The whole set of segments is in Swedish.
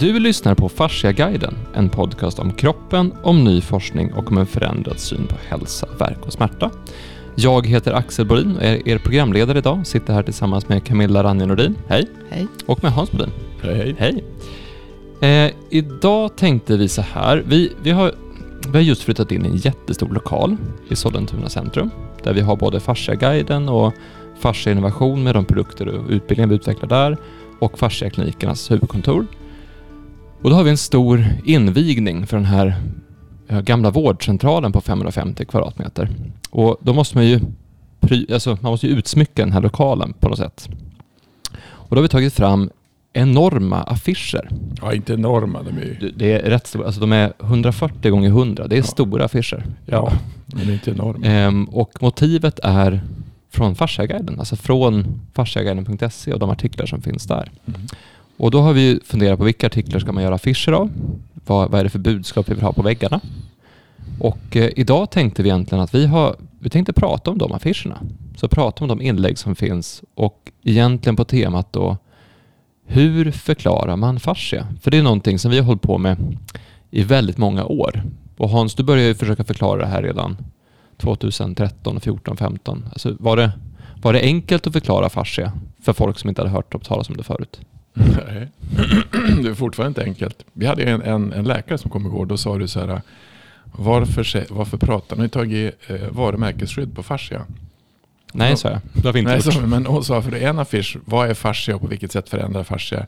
Du lyssnar på Fasciaguiden, en podcast om kroppen, om ny forskning och om en förändrad syn på hälsa, verk och smärta. Jag heter Axel Bolin och är er programledare idag. Sitter här tillsammans med Camilla Ranje Nordin. Hej! Hej. Och med Hans Bolin. Hej. Hej! Eh, idag tänkte vi så här. Vi, vi, har, vi har just flyttat in i en jättestor lokal i Sollentuna centrum. Där vi har både Fasciaguiden och Fascia Innovation med de produkter och utbildningar vi utvecklar där och Fasciaklinikernas huvudkontor. Och då har vi en stor invigning för den här eh, gamla vårdcentralen på 550 kvadratmeter. Och då måste man ju, alltså man måste ju utsmycka den här lokalen på något sätt. Och då har vi tagit fram enorma affischer. Ja, inte enorma. De är ju, Det- är rätt stora, alltså de är 140 gånger 100. Det är Ja. stora affischer. ja, men inte enorma. Ehm, och motivet är från Fasciaguiden, alltså från fasciaguiden.se och de artiklar som finns där. Mm. Och då har vi funderat på vilka artiklar ska man göra affischer av? Vad, vad är det för budskap vi vill ha på väggarna? Och eh, idag tänkte vi egentligen att vi, har, vi tänkte prata om de affischerna. Så prata om de inlägg som finns och egentligen på temat då hur förklarar man fascia? För det är någonting som vi har hållit på med i väldigt många år. Och Hans, du började ju försöka förklara det här redan 2013, 14, 15. Alltså var, det, var det enkelt att förklara fascia för folk som inte hade hört talas om det förut? Nej. Det är fortfarande inte enkelt. Vi hade en, en, en läkare som kom igår. Då sa du så här. Varför, varför pratar ni tagit eh, varumärkesskydd på fascia? Nej, sa jag. Det har vi inte Nej, gjort. så, men hon sa för det är en affisch. Vad är fascia och på vilket sätt förändrar fascia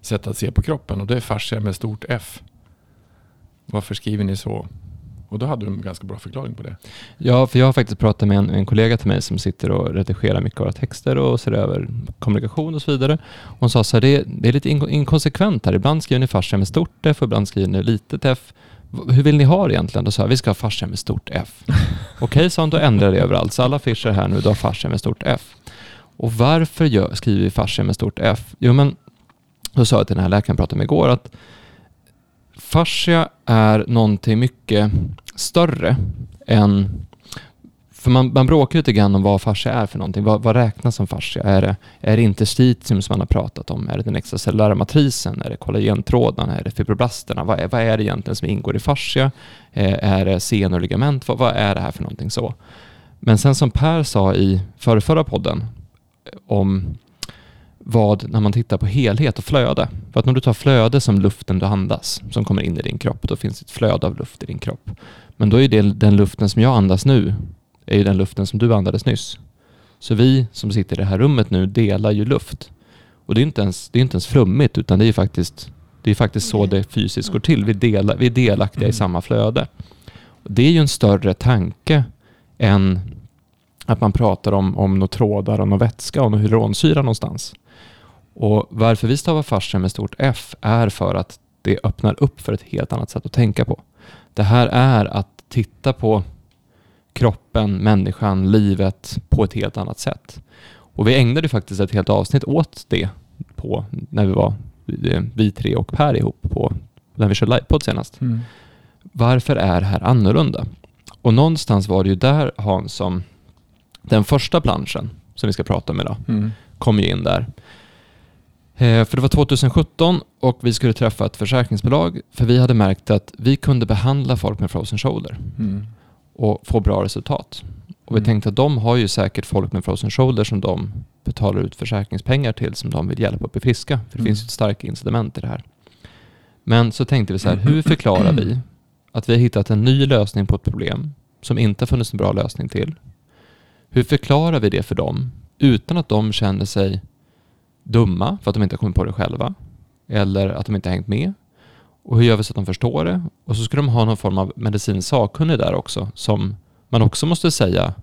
sätt att se på kroppen? Och det är fascia med stort F. Varför skriver ni så? Och då hade du en ganska bra förklaring på det. Ja, för jag har faktiskt pratat med en, en kollega till mig som sitter och redigerar mycket av våra texter och ser över kommunikation och så vidare. Hon sa så här, det, är- det är lite inko- inkonsekvent här. Ibland skriver ni fascia med stort F och ibland skriver ni litet F. Hur vill ni ha det egentligen? Då sa jag, vi ska ha fascia med stort F. Okej, sa hon, då ändrar det överallt. Så alla affischer här nu, då har fascia med stort F. Och varför gör, skriver vi fascia med stort F? Jo, men då sa jag till den här läkaren jag pratade med igår att fascia är någonting mycket större än... För man, man bråkar lite grann om vad fascia är för någonting. Vad, vad räknas som fascia? Är det, är det interstitium som man har pratat om? Är det den extracellulära matrisen? Är det kollagentrådarna? Är det fibroblasterna? Vad är, vad är det egentligen som ingår i fascia? Eh, är det senor och ligament? Vad, vad är det här för någonting så? Men sen som Per sa i förra, podden om vad, när man tittar på helhet och flöde. För att när du tar flöde som luften du andas, som kommer in i din kropp, då finns ett flöde av luft i din kropp. Men då är det den luften som jag andas nu, är ju den luften som du andades nyss. Så vi som sitter i det här rummet nu delar ju luft. Och det är inte ens, det är inte ens flummigt, utan det är faktiskt, det är faktiskt så det fysiskt går till. Vi, delar, vi är delaktiga i samma flöde. Och det är ju en större tanke än att man pratar om, om några trådar och någon vätska och någon hyaluronsyra någonstans. Och varför vi stavar fascia med stort F är för att det öppnar upp för ett helt annat sätt att tänka på. Det här är att titta på kroppen, människan, livet på ett helt annat sätt. Och vi ägnade faktiskt ett helt avsnitt åt det på när vi var eh, vi tre och Per ihop på när vi körde livepodd senast. Varför är det här annorlunda? Och någonstans var det ju där Hans som den första planschen som vi ska prata om idag Mm. kom ju in där. Eh, för det var 2017 och vi skulle träffa ett försäkringsbolag för vi hade märkt att vi kunde behandla folk med frozen shoulder Mm. och få bra resultat. Och vi Mm. tänkte att de har ju säkert folk med frozen shoulder som de betalar ut försäkringspengar till som de vill hjälpa upp i friska. För det Mm. finns ju ett starkt incitament i det här. Men så tänkte vi så här, hur förklarar vi att vi har hittat en ny lösning på ett problem som inte har funnits en bra lösning till? Hur förklarar vi det för dem utan att de känner sig dumma för att de inte har kommit på det själva eller att de inte har hängt med? Och hur gör vi så att de förstår det? Och så ska de ha någon form av medicinsk sakkunnig där också som man också måste säga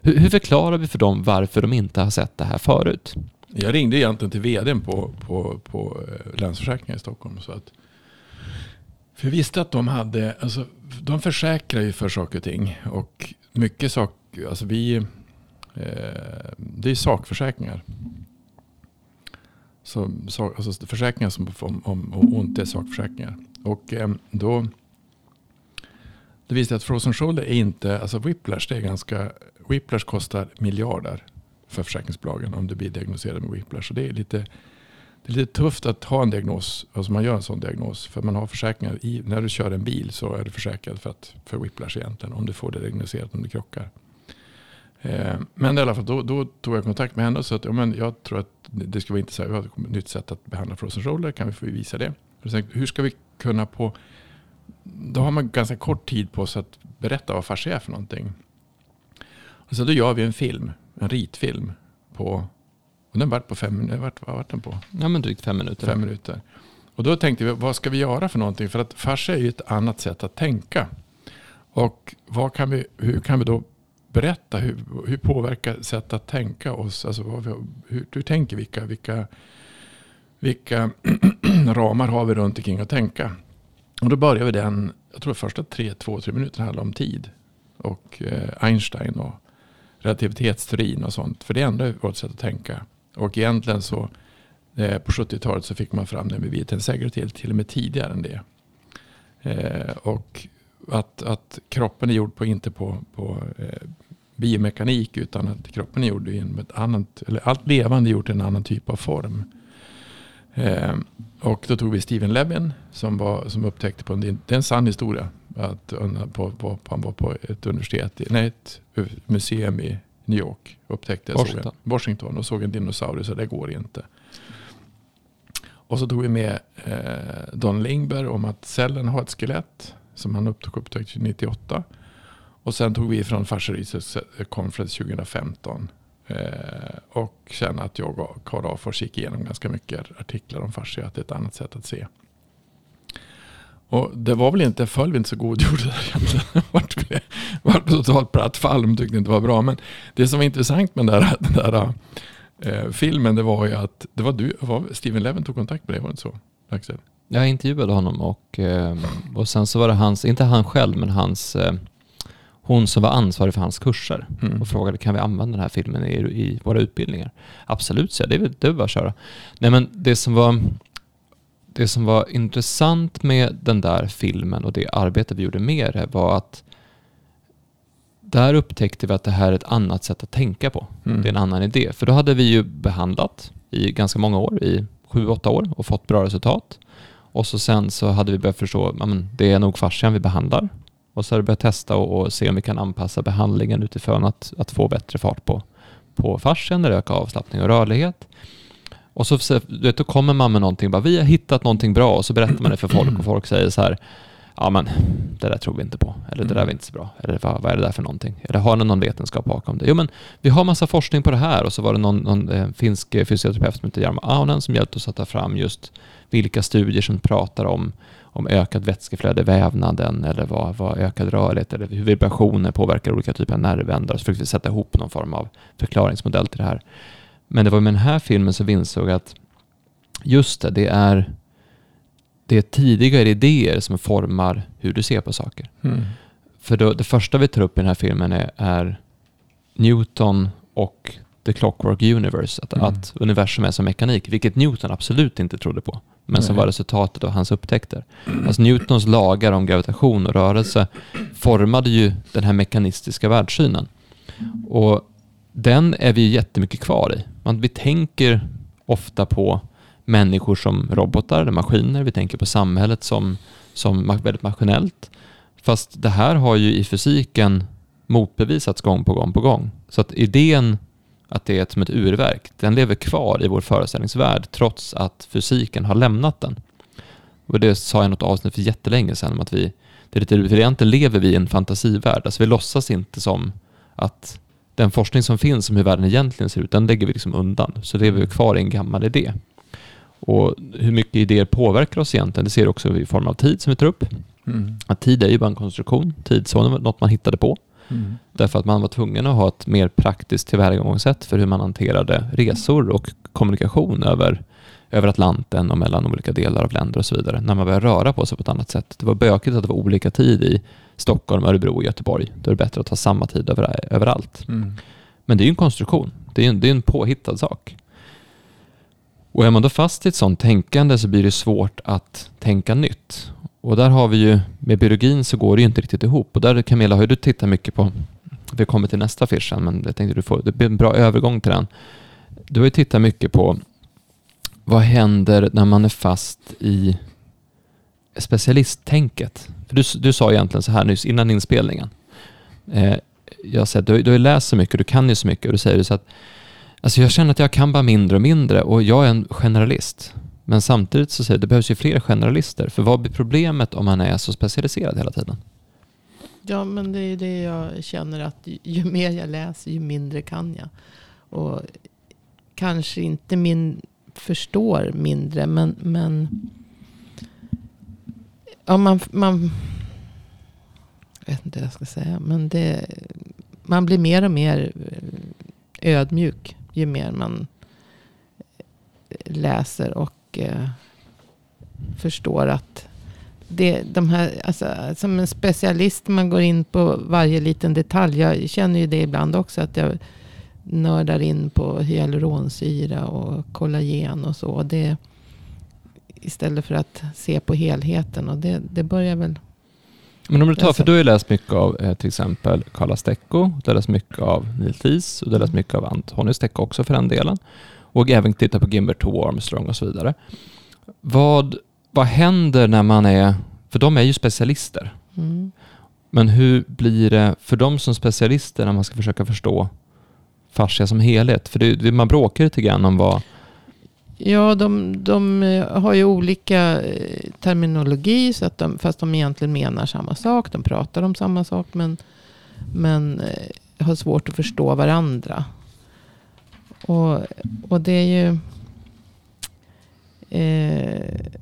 hur, hur förklarar vi för dem varför de inte har sett det här förut? Jag ringde egentligen till vdn på, på, på eh, Länsförsäkringar i Stockholm. Så att, för jag visste att de hade, alltså, de försäkrar ju för saker och ting. Och mycket sak, alltså vi, eh, det är sakförsäkringar. Så, så, alltså försäkringar som om, om, om ont är sakförsäkringar. Och eh, då, det visar jag att frozen shoulder är inte, alltså whiplash det är ganska, whiplash kostar miljarder för försäkringsbolagen om du blir diagnoserad med whiplash. Så det är lite, det är lite tufft att ha en diagnos, alltså man gör en sån diagnos. För man har försäkringar i, när du kör en bil så är du försäkrad för, att, för whiplash egentligen. Om du får det diagnostiserat om du krockar. Eh, men i alla fall, då, då, tog jag kontakt med henne och sa att ja, men jag tror att det skulle vara intressant. Vi har ett nytt sätt att behandla frozen shoulder. Kan vi få visa det? Tänkte, hur ska vi kunna på... Då har man ganska kort tid på sig att berätta vad fascia är för någonting. Och så då gör vi en film, en ritfilm. På, och den vart på fem minuter. Vart, vad vart den på? Ja men drygt fem minuter. Fem minuter. Och då tänkte vi, vad ska vi göra för någonting? För att fascia är ju ett annat sätt att tänka. Och vad kan vi, hur kan vi då berätta? Hur, hur påverkar sätt att tänka oss? Alltså vad, hur, hur tänker vilka, vilka, vilka ramar har vi runt omkring att tänka? Och då börjar vi den, jag tror första tre, två, tre minuterna handlar om tid. Och eh, Einstein och relativitetsteorin och sånt. För det ändrar vårt sätt att tänka. Och egentligen så eh, på 70-talet så fick man fram den med vitenssäkerhet till, till och med tidigare än det. Eh, och att, att kroppen är gjord på, inte på, på eh, biomekanik utan att kroppen är gjord i en, ett annat, eller allt levande är gjort i en annan typ av form. Eh, och då tog vi Steven Levin som, var, som upptäckte på en, det är en sann historia. Att, på, på, han var på ett universitet, nej ett museum i New York. Upptäckte Washington. En, Washington och såg en dinosaurie så det går inte. Och så tog vi med eh, Don Lingberg om att cellen har ett skelett som han upptäckte 98. Och sen tog vi ifrån Farsa Research Conference 2015 Eh, och sen att jag och Karl Afors gick igenom ganska mycket artiklar om fascia. Att det är ett annat sätt att se. Och det var väl inte, föll vi inte så godgjorda där egentligen. vart, vi, vart totalt platt fall, de tyckte inte det var bra. Men det som var intressant med den där, den där eh, filmen, det var ju att det var du, var Steven Levin tog kontakt med dig, var det inte så? Axel? Jag intervjuade honom och, eh, och sen så var det hans, inte han själv, men hans eh, hon som var ansvarig för hans kurser mm. och frågade kan vi använda den här filmen i, i våra utbildningar? Absolut, så jag. Det är, är bara att köra. Nej, men det som var det som var intressant med den där filmen och det arbete vi gjorde med det var att där upptäckte vi att det här är ett annat sätt att tänka på. Mm. Det är en annan idé. För då hade vi ju behandlat i ganska många år, i sju, åtta år och fått bra resultat. Och så sen så hade vi börjat förstå att det är nog fascian vi behandlar. Och så har vi börjat testa och, och, se om vi kan anpassa behandlingen utifrån att, att få bättre fart på, på fascian, öka avslappning och rörlighet. Och så du vet, då kommer man med någonting, bara, vi har hittat någonting bra och så berättar man det för folk och folk säger så här, ja men det där tror vi inte på, eller det där var inte så bra, eller vad, vad är det där för någonting? Eller har ni någon vetenskap bakom det? Jo men vi har massa forskning på det här och så var det någon, någon eh, finsk fysioterapeut som heter Jarmo Aunen som hjälpte oss att ta fram just vilka studier som pratar om om ökat vätskeflöde i vävnaden eller vad, vad ökad rörlighet eller hur vibrationer påverkar olika typer av nervändar. Så försökte vi sätta ihop någon form av förklaringsmodell till det här. Men det var med den här filmen som vi insåg att just det, det är, det är tidigare idéer som formar hur du ser på saker. Mm. För då, det första vi tar upp i den här filmen är, är Newton och The Clockwork Universe, att, mm. att universum är som mekanik, vilket Newton absolut inte trodde på men som var resultatet av hans upptäckter. Alltså Newtons lagar om gravitation och rörelse formade ju den här mekanistiska världssynen. Och den är vi jättemycket kvar i. Man, vi tänker ofta på människor som robotar eller maskiner. Vi tänker på samhället som, som väldigt maskinellt. Fast det här har ju i fysiken motbevisats gång på gång på gång. Så att idén att det är som ett urverk, den lever kvar i vår föreställningsvärld trots att fysiken har lämnat den. Och det sa jag i något avsnitt för jättelänge sedan om att vi, det är lite, för egentligen lever vi i en fantasivärld, alltså vi låtsas inte som att den forskning som finns om hur världen egentligen ser ut, den lägger vi liksom undan. Så lever vi kvar i en gammal idé. Och hur mycket idéer påverkar oss egentligen, det ser du också i form av tid som vi tar upp. Mm. Att tid är ju bara en konstruktion, tidszon är något man hittade på. Mm. Därför att man var tvungen att ha ett mer praktiskt tillvägagångssätt för hur man hanterade resor och kommunikation över, över Atlanten och mellan olika delar av länder och så vidare. När man började röra på sig på ett annat sätt. Det var bökigt att det var olika tid i Stockholm, Örebro och Göteborg. Då är det bättre att ha samma tid över, överallt. Mm. Men det är ju en konstruktion. Det är en, det är en påhittad sak. Och är man då fast i ett sånt tänkande så blir det svårt att tänka nytt. Och där har vi ju, med biologin så går det ju inte riktigt ihop. Och där Camilla har ju du tittat mycket på, vi kommer till nästa affisch sen, men jag tänkte du får, det blir en bra övergång till den. Du har ju tittat mycket på vad händer när man är fast i specialisttänket? För du, du sa egentligen så här nyss innan inspelningen. Eh, jag säger, du, du har läst så mycket, du kan ju så mycket och du säger så att alltså jag känner att jag kan bara mindre och mindre och jag är en generalist. Men samtidigt så säger jag, det behövs ju fler generalister. För vad blir problemet om man är så specialiserad hela tiden? Ja, men det är det jag känner att ju, ju mer jag läser, ju mindre kan jag. Och kanske inte min, förstår mindre, men, men ja, man, man, jag vet inte vad jag ska säga, men det, man blir mer och mer eh, ödmjuk ju mer man eh, läser och eh, förstår att det, de här, alltså, som en specialist, man går in på varje liten detalj. Jag känner ju det ibland också. Att jag nördar in på hyaluronsyra och kollagen och så. Det, istället för att se på helheten. Och det, det börjar väl... Men om du tar, för du har ju läst mycket av eh, till exempel Carla Stecco, du har läst mycket av Neil Thies och du har läst mycket av Antonio Stecco också för den delen. Och även tittat på Gimbert och Armstrong och så vidare. Vad, vad händer när man är, för de är ju specialister. Mm. Men hur blir det för dem som specialister när man ska försöka förstå fascia som helhet? För det, man bråkar lite grann om vad... Ja, de, de eh, har ju olika eh, terminologi, så att de, fast de egentligen menar samma sak. De pratar om samma sak, men, men eh, har svårt att förstå varandra. Och, och det är ju... Eh,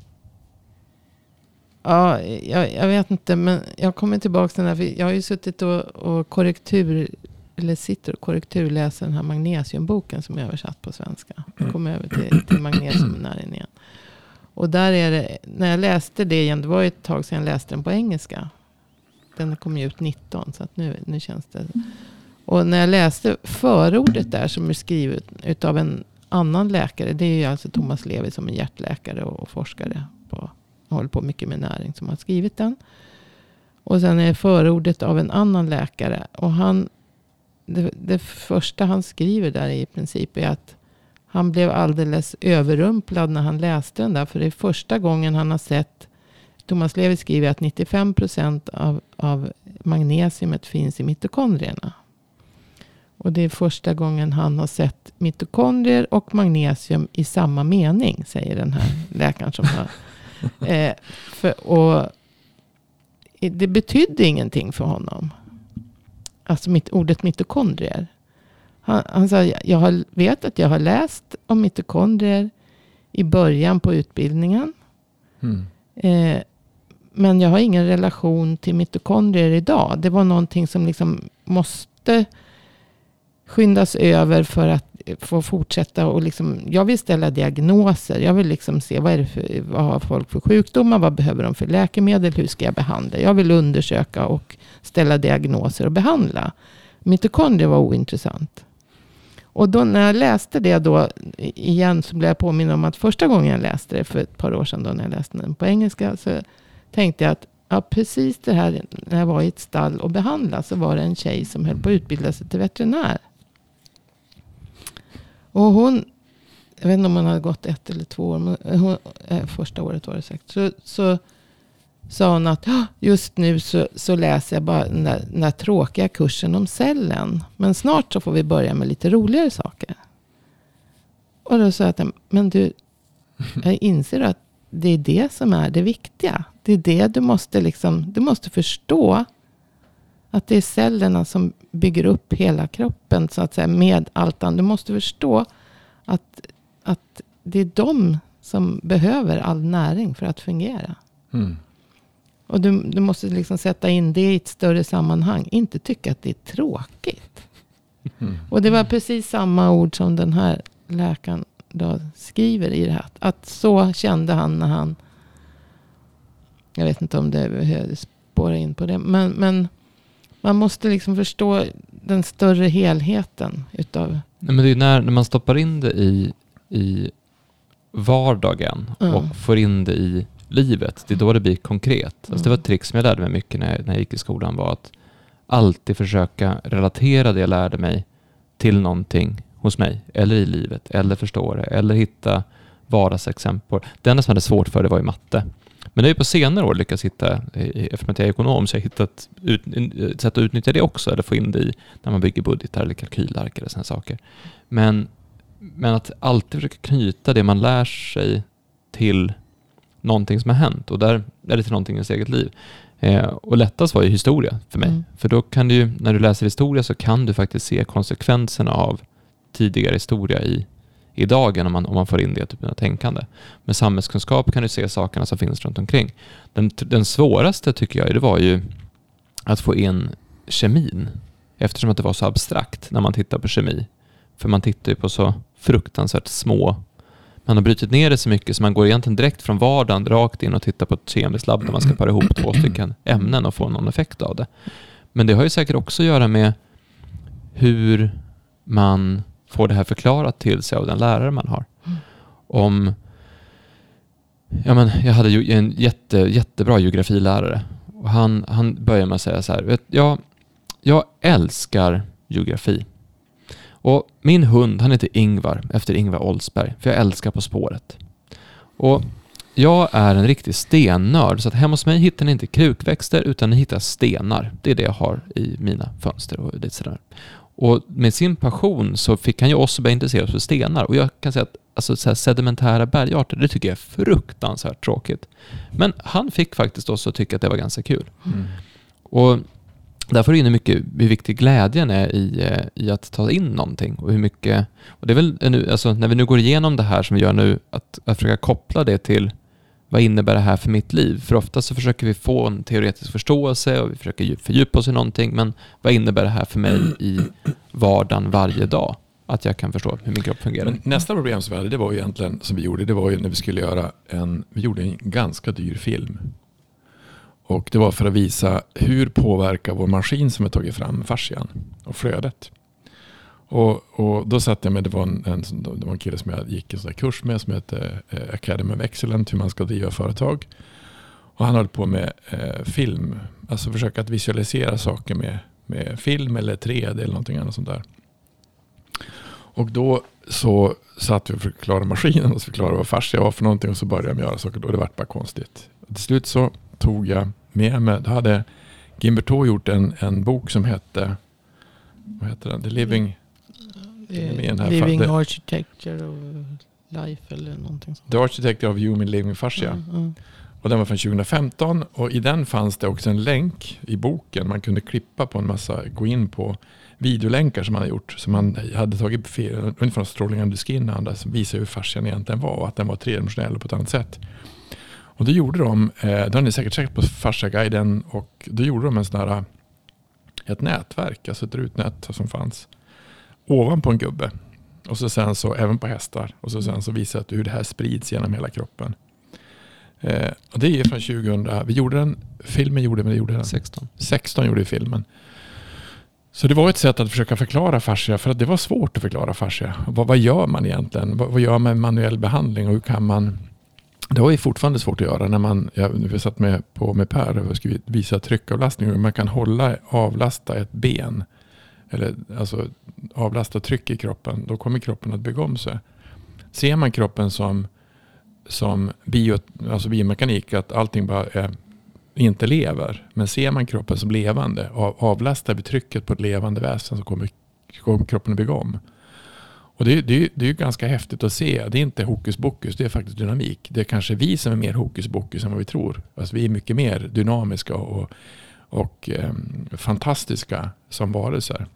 ja, jag, jag, vet inte, men jag kommer tillbaka till den här. jag har ju suttit och, och korrektur, eller sitter och korrekturläser den här magnesiumboken som är översatt på svenska. Jag kommer över till, till magnesiumnäringen igen. Och där är det, när jag läste det igen, det var ju ett tag sedan jag läste den på engelska. Den kom ju ut 19, så att nu, nu känns det och när jag läste förordet där som är skrivet utav en annan läkare. Det är ju alltså Thomas Levi som är hjärtläkare och forskare. På, håller på mycket med näring som har skrivit den. Och sen är förordet av en annan läkare. Och han, det, det första han skriver där i princip är att han blev alldeles överrumplad när han läste den där. För det är första gången han har sett Thomas Levi skriver att 95 procent av, av magnesiumet finns i mitokondrierna. Och det är första gången han har sett mitokondrier och magnesium i samma mening, säger den här läkaren. Som har, eh, för, och det betydde ingenting för honom. Alltså mitt, ordet mitokondrier. Han, han sa, jag har, vet att jag har läst om mitokondrier i början på utbildningen. Mm. Eh, men jag har ingen relation till mitokondrier idag. Det var någonting som liksom måste skyndas över för att få fortsätta. Och liksom, jag vill ställa diagnoser. Jag vill liksom se vad, är det för, vad har folk för sjukdomar? Vad behöver de för läkemedel? Hur ska jag behandla? Jag vill undersöka och ställa diagnoser och behandla. Mitokondrier var ointressant. Och då när jag läste det då igen så blev jag påminn om att första gången jag läste det för ett par år sedan då när jag läste den på engelska så tänkte jag att ja, precis det här när jag var i ett stall och behandlade så var det en tjej som höll på att utbilda sig till veterinär. Och hon, jag vet inte om hon hade gått ett eller två år, men hon, eh, första året var det säkert. Så, så sa hon att just nu så, så läser jag bara den där, den där tråkiga kursen om cellen. Men snart så får vi börja med lite roligare saker. Och då sa jag att, men du, jag inser att det är det som är det viktiga. Det är det du måste liksom, du måste förstå. Att det är cellerna som bygger upp hela kroppen så att säga med allt annat. Du måste förstå att, att det är de som behöver all näring för att fungera. Mm. Och du, du måste liksom sätta in det i ett större sammanhang. Inte tycka att det är tråkigt. Mm. Och det var precis samma ord som den här läkaren då skriver i det här. Att så kände han när han... Jag vet inte om det behöver spåra in på det. Men, men man måste liksom förstå den större helheten utav... Nej, men det är när, när man stoppar in det i, i vardagen mm. och får in det i livet, det är då det blir konkret. Alltså det var ett trick som jag lärde mig mycket när jag, när jag gick i skolan var att alltid försöka relatera det jag lärde mig till någonting hos mig eller i livet eller förstå det eller hitta vardagsexempel. Det enda som jag hade svårt för det var ju matte. Men det är på senare år lyckats hitta, eftersom jag är ekonom, så har jag hittat ut, ett sätt att utnyttja det också, eller få in det i när man bygger budgetar eller kalkylark eller sådana saker. Men, men att alltid försöka knyta det man lär sig till någonting som har hänt och där är det till någonting i ens eget liv. Eh, och lättast var ju historia för mig. Mm. För då kan du ju, när du läser historia så kan du faktiskt se konsekvenserna av tidigare historia i, i dagen om man, om man får in det typen av tänkande. Med samhällskunskap kan du se sakerna som finns runt omkring. Den, den svåraste tycker jag det var ju att få in kemin eftersom att det var så abstrakt när man tittar på kemi. För man tittar ju på så fruktansvärt små man har brutit ner det så mycket så man går egentligen direkt från vardagen rakt in och tittar på ett kemiskt labb där man ska para ihop två stycken ämnen och få någon effekt av det. Men det har ju säkert också att göra med hur man får det här förklarat till sig av den lärare man har. Om Ja, men jag hade ju en jätte, jättebra geografilärare och han, han började med att säga så här. Vet, jag, jag älskar geografi. Och min hund, han heter Ingvar, efter Ingvar Oldsberg, för jag älskar På spåret. Och jag är en riktig stennörd, så att hemma hos mig hittar ni inte krukväxter, utan ni hittar stenar. Det är det jag har i mina fönster och lite sådär. Och med sin passion så fick han ju oss att börja intressera oss för stenar. Och jag kan säga att alltså, så sedimentära bergarter, det tycker jag är fruktansvärt tråkigt. Men han fick faktiskt oss att tycka att det var ganska kul. Mm. Och där får du in hur mycket, hur viktig glädjen är i, eh, i att ta in någonting och hur mycket, och det är väl nu, alltså när vi nu går igenom det här som vi gör nu, att, att försöka koppla det till vad innebär det här för mitt liv? För ofta så försöker vi få en teoretisk förståelse och vi försöker fördjupa oss i någonting, men vad innebär det här för mig i vardagen varje dag? Att jag kan förstå hur min kropp fungerar. Men nästa problem som vi hade, det var ju egentligen som vi gjorde, det var ju när vi skulle göra en, vi gjorde en ganska dyr film. Och det var för att visa hur påverkar vår maskin som vi tagit fram fascian och flödet. Och, och då satt jag med, det var en, en, det var en kille som jag gick en sån där kurs med som hette eh, Academy of Excellence, hur man ska driva företag. Och han höll på med eh, film, alltså försöka att visualisera saker med, med film eller 3D eller någonting annat sånt där. Och då så satt vi och förklarade maskinen och så förklarade vad fascia var för någonting och så började de göra saker och det vart bara konstigt. Till slut så tog jag med mig, då hade Gimberto gjort en, en bok som hette, vad heter den? The Living, är här Living fa- Architecture of Life eller någonting sånt. The Architect of Human Living Fascia. Mm, mm. Och den var från 2015 och i den fanns det också en länk i boken. Man kunde klippa på en massa, gå in på videolänkar som man hade gjort. Som man hade tagit på fel- ungefär från Strolling under Skin och andra som visar hur fascian egentligen var och att den var tredimensionell på ett annat sätt. Och då gjorde de, eh, det har ni säkert sett på Fasciaguiden och då gjorde de en sån här, ett nätverk, alltså ett rutnät som fanns ovanpå en gubbe. Och så sen så även på hästar. Och så sen så visar det hur det här sprids genom hela kroppen. Eh, och det är från 2000, vi gjorde den, filmen gjorde vi, gjorde den 16. 16 gjorde vi filmen. Så det var ett sätt att försöka förklara fascia, för att det var svårt att förklara fascia. Vad, vad gör man egentligen? Vad, vad gör man med manuell behandling och hur kan man... Det var ju fortfarande svårt att göra när man, jag, vi satt med på med Per och skulle visa tryckavlastning, hur man kan hålla, avlasta ett ben. Eller alltså avlasta tryck i kroppen, då kommer kroppen att bygga om sig. Ser man kroppen som, som bio, alltså biomekanik, att allting bara är inte lever. Men ser man kroppen som levande, av, avlastar vi trycket på ett levande väsen så kommer, kommer kroppen att bygga om. Och det, är- det, det är ju ganska häftigt att se. Det är inte hokus pokus, det är faktiskt dynamik. Det är kanske vi som är mer hokus pokus än vad vi tror. Alltså vi är mycket mer dynamiska och, och ehm, fantastiska som varelser.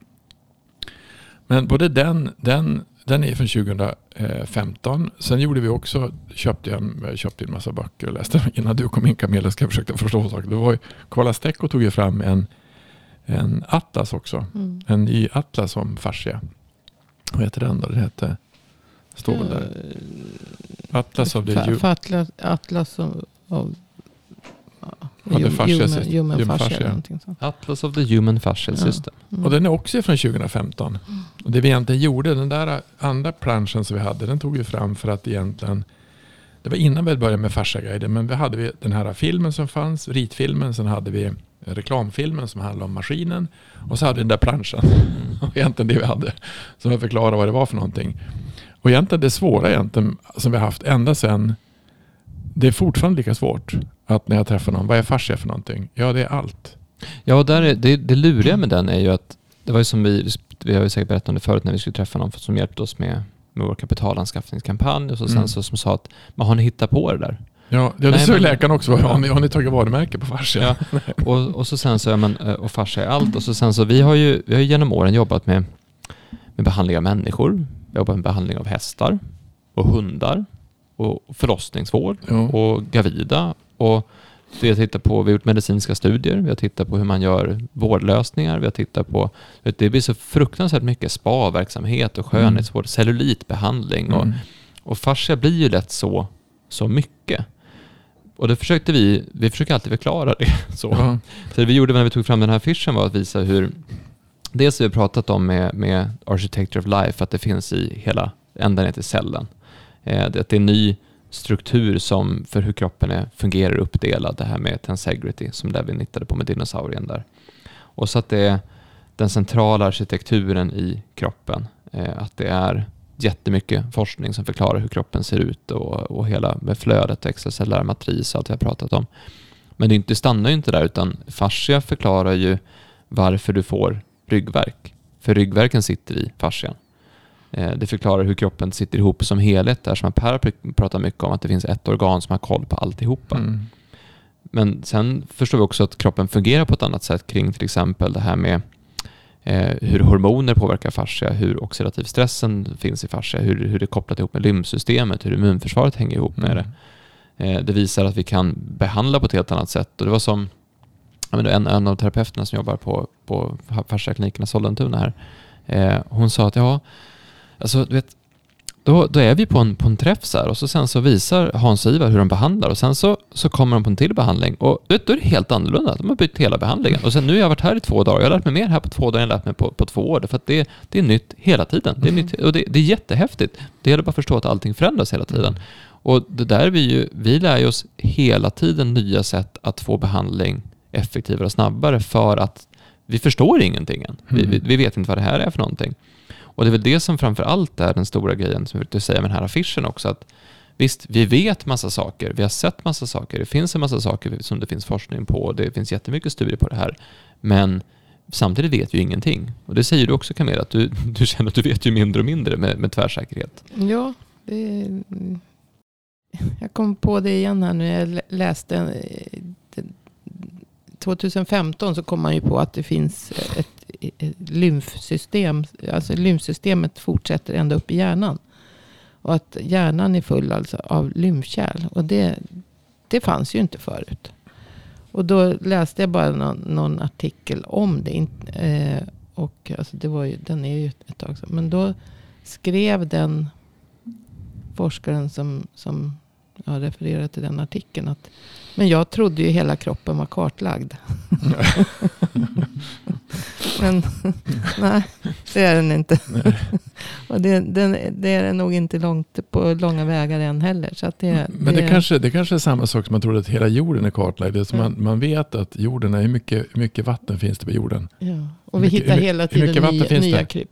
Men både den, den, den är från 2015. Sen gjorde vi också, köpte jag, jag köpte en massa böcker och läste innan du kom in Camilla. Ska jag försöka förstå saker. Det var ju, Kola Stecco tog ju fram en, en atlas också. Mm. En ny atlas om fascia. Vad heter den då? Den hette, står väl där. Atlas the Fa- Hu- fa- Atlas, Atlas of, of ja, Ja, det hum- fascia human, system. human Human fascia. Atlas of the Human Fascial Ja. System. Mm. Och den är också från 2015. Och det vi egentligen gjorde, den där andra planschen som vi hade, den tog vi fram för att egentligen det var innan vi började med Fasciaguiden, men vi hade vi den här filmen som fanns, ritfilmen, sen hade vi reklamfilmen som handlade om maskinen och så hade vi den där planschen. Och egentligen det vi hade. Som jag förklarade vad det var för någonting. Och egentligen det svåra egentligen som vi har haft ända sedan, det är fortfarande lika svårt att när jag träffar någon, vad är fascia för någonting? Ja, det är allt. Ja, och där är, det, det luriga med den är ju att, det var ju som vi, vi har ju säkert berättat om det förut när vi skulle träffa någon som hjälpte oss med, med vår kapitalanskaffningskampanj och så sen Mm. så som sa att, man har ni hittat på det där? Ja, det Nej, sa ju men- läkaren också. Har ni, har ni tagit varumärke på fascia? Ja. Och, och så sen så, ja, men, eh, och fascia är allt. Och så sen så, vi har ju, vi har ju genom åren jobbat med, med behandling av människor. Jobbat med behandling av hästar och hundar och förlossningsvård Ja. och gravida. Och vi har tittat på, vi har gjort medicinska studier, vi har tittat på hur man gör vårdlösningar, vi har tittat på, det blir så fruktansvärt mycket spa-verksamhet och skönhetsvård, cellulitbehandling och, Mm. och fascia blir ju lätt så, så mycket. Och det försökte vi, vi försöker alltid förklara det. Så. Ja. Så det vi gjorde när vi tog fram den här affischen var att visa hur, dels har vi pratat om med, med Architecture of Life, att det finns i hela, ända ner till cellen. Eh, att det är ny struktur som för hur kroppen är, fungerar uppdelad, det här med tensegrity, som Levin hittade på med dinosaurien där. Och så att det är den centrala arkitekturen i kroppen, eh, att det är jättemycket forskning som förklarar hur kroppen ser ut och, och hela med flödet, extracellulär matris och allt vi har pratat om. Men det, inte, det stannar ju inte där utan fascia förklarar ju varför du får ryggverk. För ryggverken sitter i fascian. Eh, Det förklarar hur kroppen sitter ihop som helhet där som Per pr- pratar mycket om att det finns ett organ som har koll på alltihopa. Mm. Men sen förstår vi också att kroppen fungerar på ett annat sätt kring till exempel det här med eh, hur hormoner påverkar fascia, hur oxidativ stressen finns i fascia, hur, hur det är kopplat ihop med lymfsystemet, hur immunförsvaret hänger ihop med det. Eh, det visar att vi kan behandla på ett helt annat sätt. Och det var som menar, en, en av terapeuterna som jobbar på, på fasciakliniken i Sollentuna här. Eh, hon sa att ja, alltså du vet, då, då är vi på en, på en träff så här och så sen så visar Hans och Ivar hur de behandlar och sen så, så kommer de på en till behandling och du vet, då är det helt annorlunda. De har bytt hela behandlingen. Och sen nu har jag varit här i två dagar. Jag har lärt mig mer här på två dagar än jag lärt mig på, på två år. För att det, det är nytt hela tiden. Det är, nytt, och det, det är jättehäftigt. Det gäller bara att förstå att allting förändras hela tiden. Och det där är vi ju, vi lär ju oss hela tiden nya sätt att få behandling effektivare och snabbare för att vi förstår ingenting än. Vi, Mm. vi, vi vet inte vad det här är för någonting. Och det är väl det som framför allt är den stora grejen som jag försökte säga med den här affischen också. Att visst, vi vet massa saker, vi har sett massa saker, det finns en massa saker som det finns forskning på, det finns jättemycket studier på det här. Men samtidigt vet vi ju ingenting. Och det säger du också Camilla, att du, du känner att du vet ju mindre och mindre med, med tvärsäkerhet. Ja, det, jag kom på det igen här nu. Jag läste eh, 2015 så kom man ju på att det finns ett lymfsystem. Alltså lymfsystemet fortsätter ända upp i hjärnan. Och att hjärnan är full alltså av lymfkärl. Och det, det fanns ju inte förut. Och då läste jag bara någon, någon artikel om det. Eh, och alltså det var ju, den är ju ett tag sedan. Men då skrev den forskaren som, som jag refererar till den artikeln. Att, men jag trodde ju hela kroppen var kartlagd. men nej, det är den inte. och det, den, det är den nog inte långt på långa vägar än heller. Så att det, Men det, kanske, det kanske är samma sak som man trodde att hela jorden är kartlagd. Det Mm. man, man vet att jorden är hur mycket, mycket vatten finns det på jorden. Ja. Och vi mycket- hittar hela tiden nya, nya det?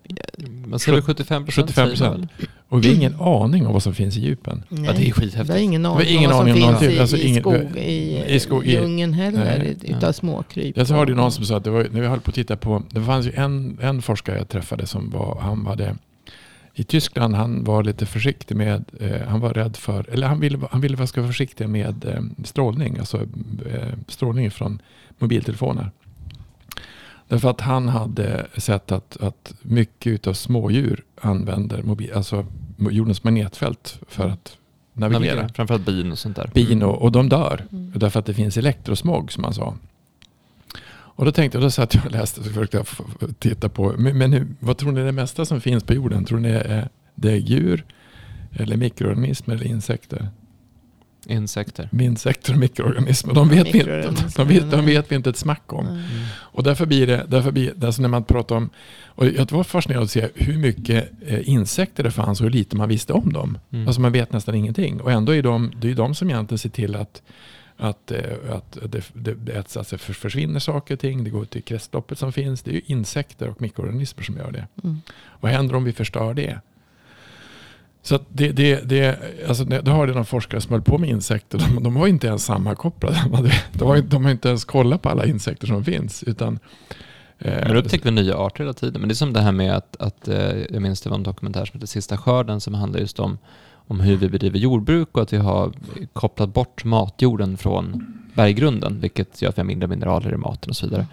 Man säger väl 75 procent? 75%. Och vi har ingen aning om vad som finns i djupen. Nej. Ja, det är Vi skithäftigt. har ingen har aning ingen om vad som finns i, Alltså i, ingen- skog, i, i skog- i- djungeln heller. Nej, utav ja. småkryp. Jag hörde någon som sa att det var, när vi höll på att titta på, det fanns ju en, en forskare jag träffade som var, han hade i Tyskland, han var lite försiktig med, eh, han var rädd för, eller han ville, han ville vara försiktig med eh, strålning, alltså eh, strålning från mobiltelefoner. Därför att han hade sett att, att mycket av smådjur använder mobil, alltså jordens magnetfält för att navigera. Navigera. Framförallt bin och sånt där. Bin och, och de dör. Mm. Därför att det finns elektrosmog som han sa. Och då tänkte jag, då satt jag och läste och försökte titta på, men, men hur, vad tror ni är det mesta som finns på jorden? Tror ni är, det är djur? Eller mikroorganismer eller insekter? Insekter. Insekter och mikroorganismer, de vet, vi inte, de, vet, de vet vi inte ett smack om. Nej. Och därför blir det, därför blir, alltså när man pratar om, och jag var fascinerad att se hur mycket eh, insekter det fanns och hur lite man visste om dem. Mm. Alltså man vet nästan ingenting. Och ändå är de, det är de som egentligen ser till att, att, eh, att det, det, det äts, alltså för- försvinner saker och ting. Det går till kretsloppet som finns. Det är ju insekter och mikroorganismer som gör det. Mm. Vad händer om vi förstör det? Så det, det, det, alltså det, det någon forskare som höll på med insekter. De, de har inte ens sammankopplade. De, har, de har inte ens kollat på alla insekter som finns. Utan, eh, Men då upptäcker vi nya arter hela tiden. Men det är som det här med att, att eh, jag minns det var en dokumentär som heter Sista skörden som handlar just om, om hur vi bedriver jordbruk och att vi har kopplat bort matjorden från berggrunden, vilket gör att vi har mindre mineraler i maten och så vidare.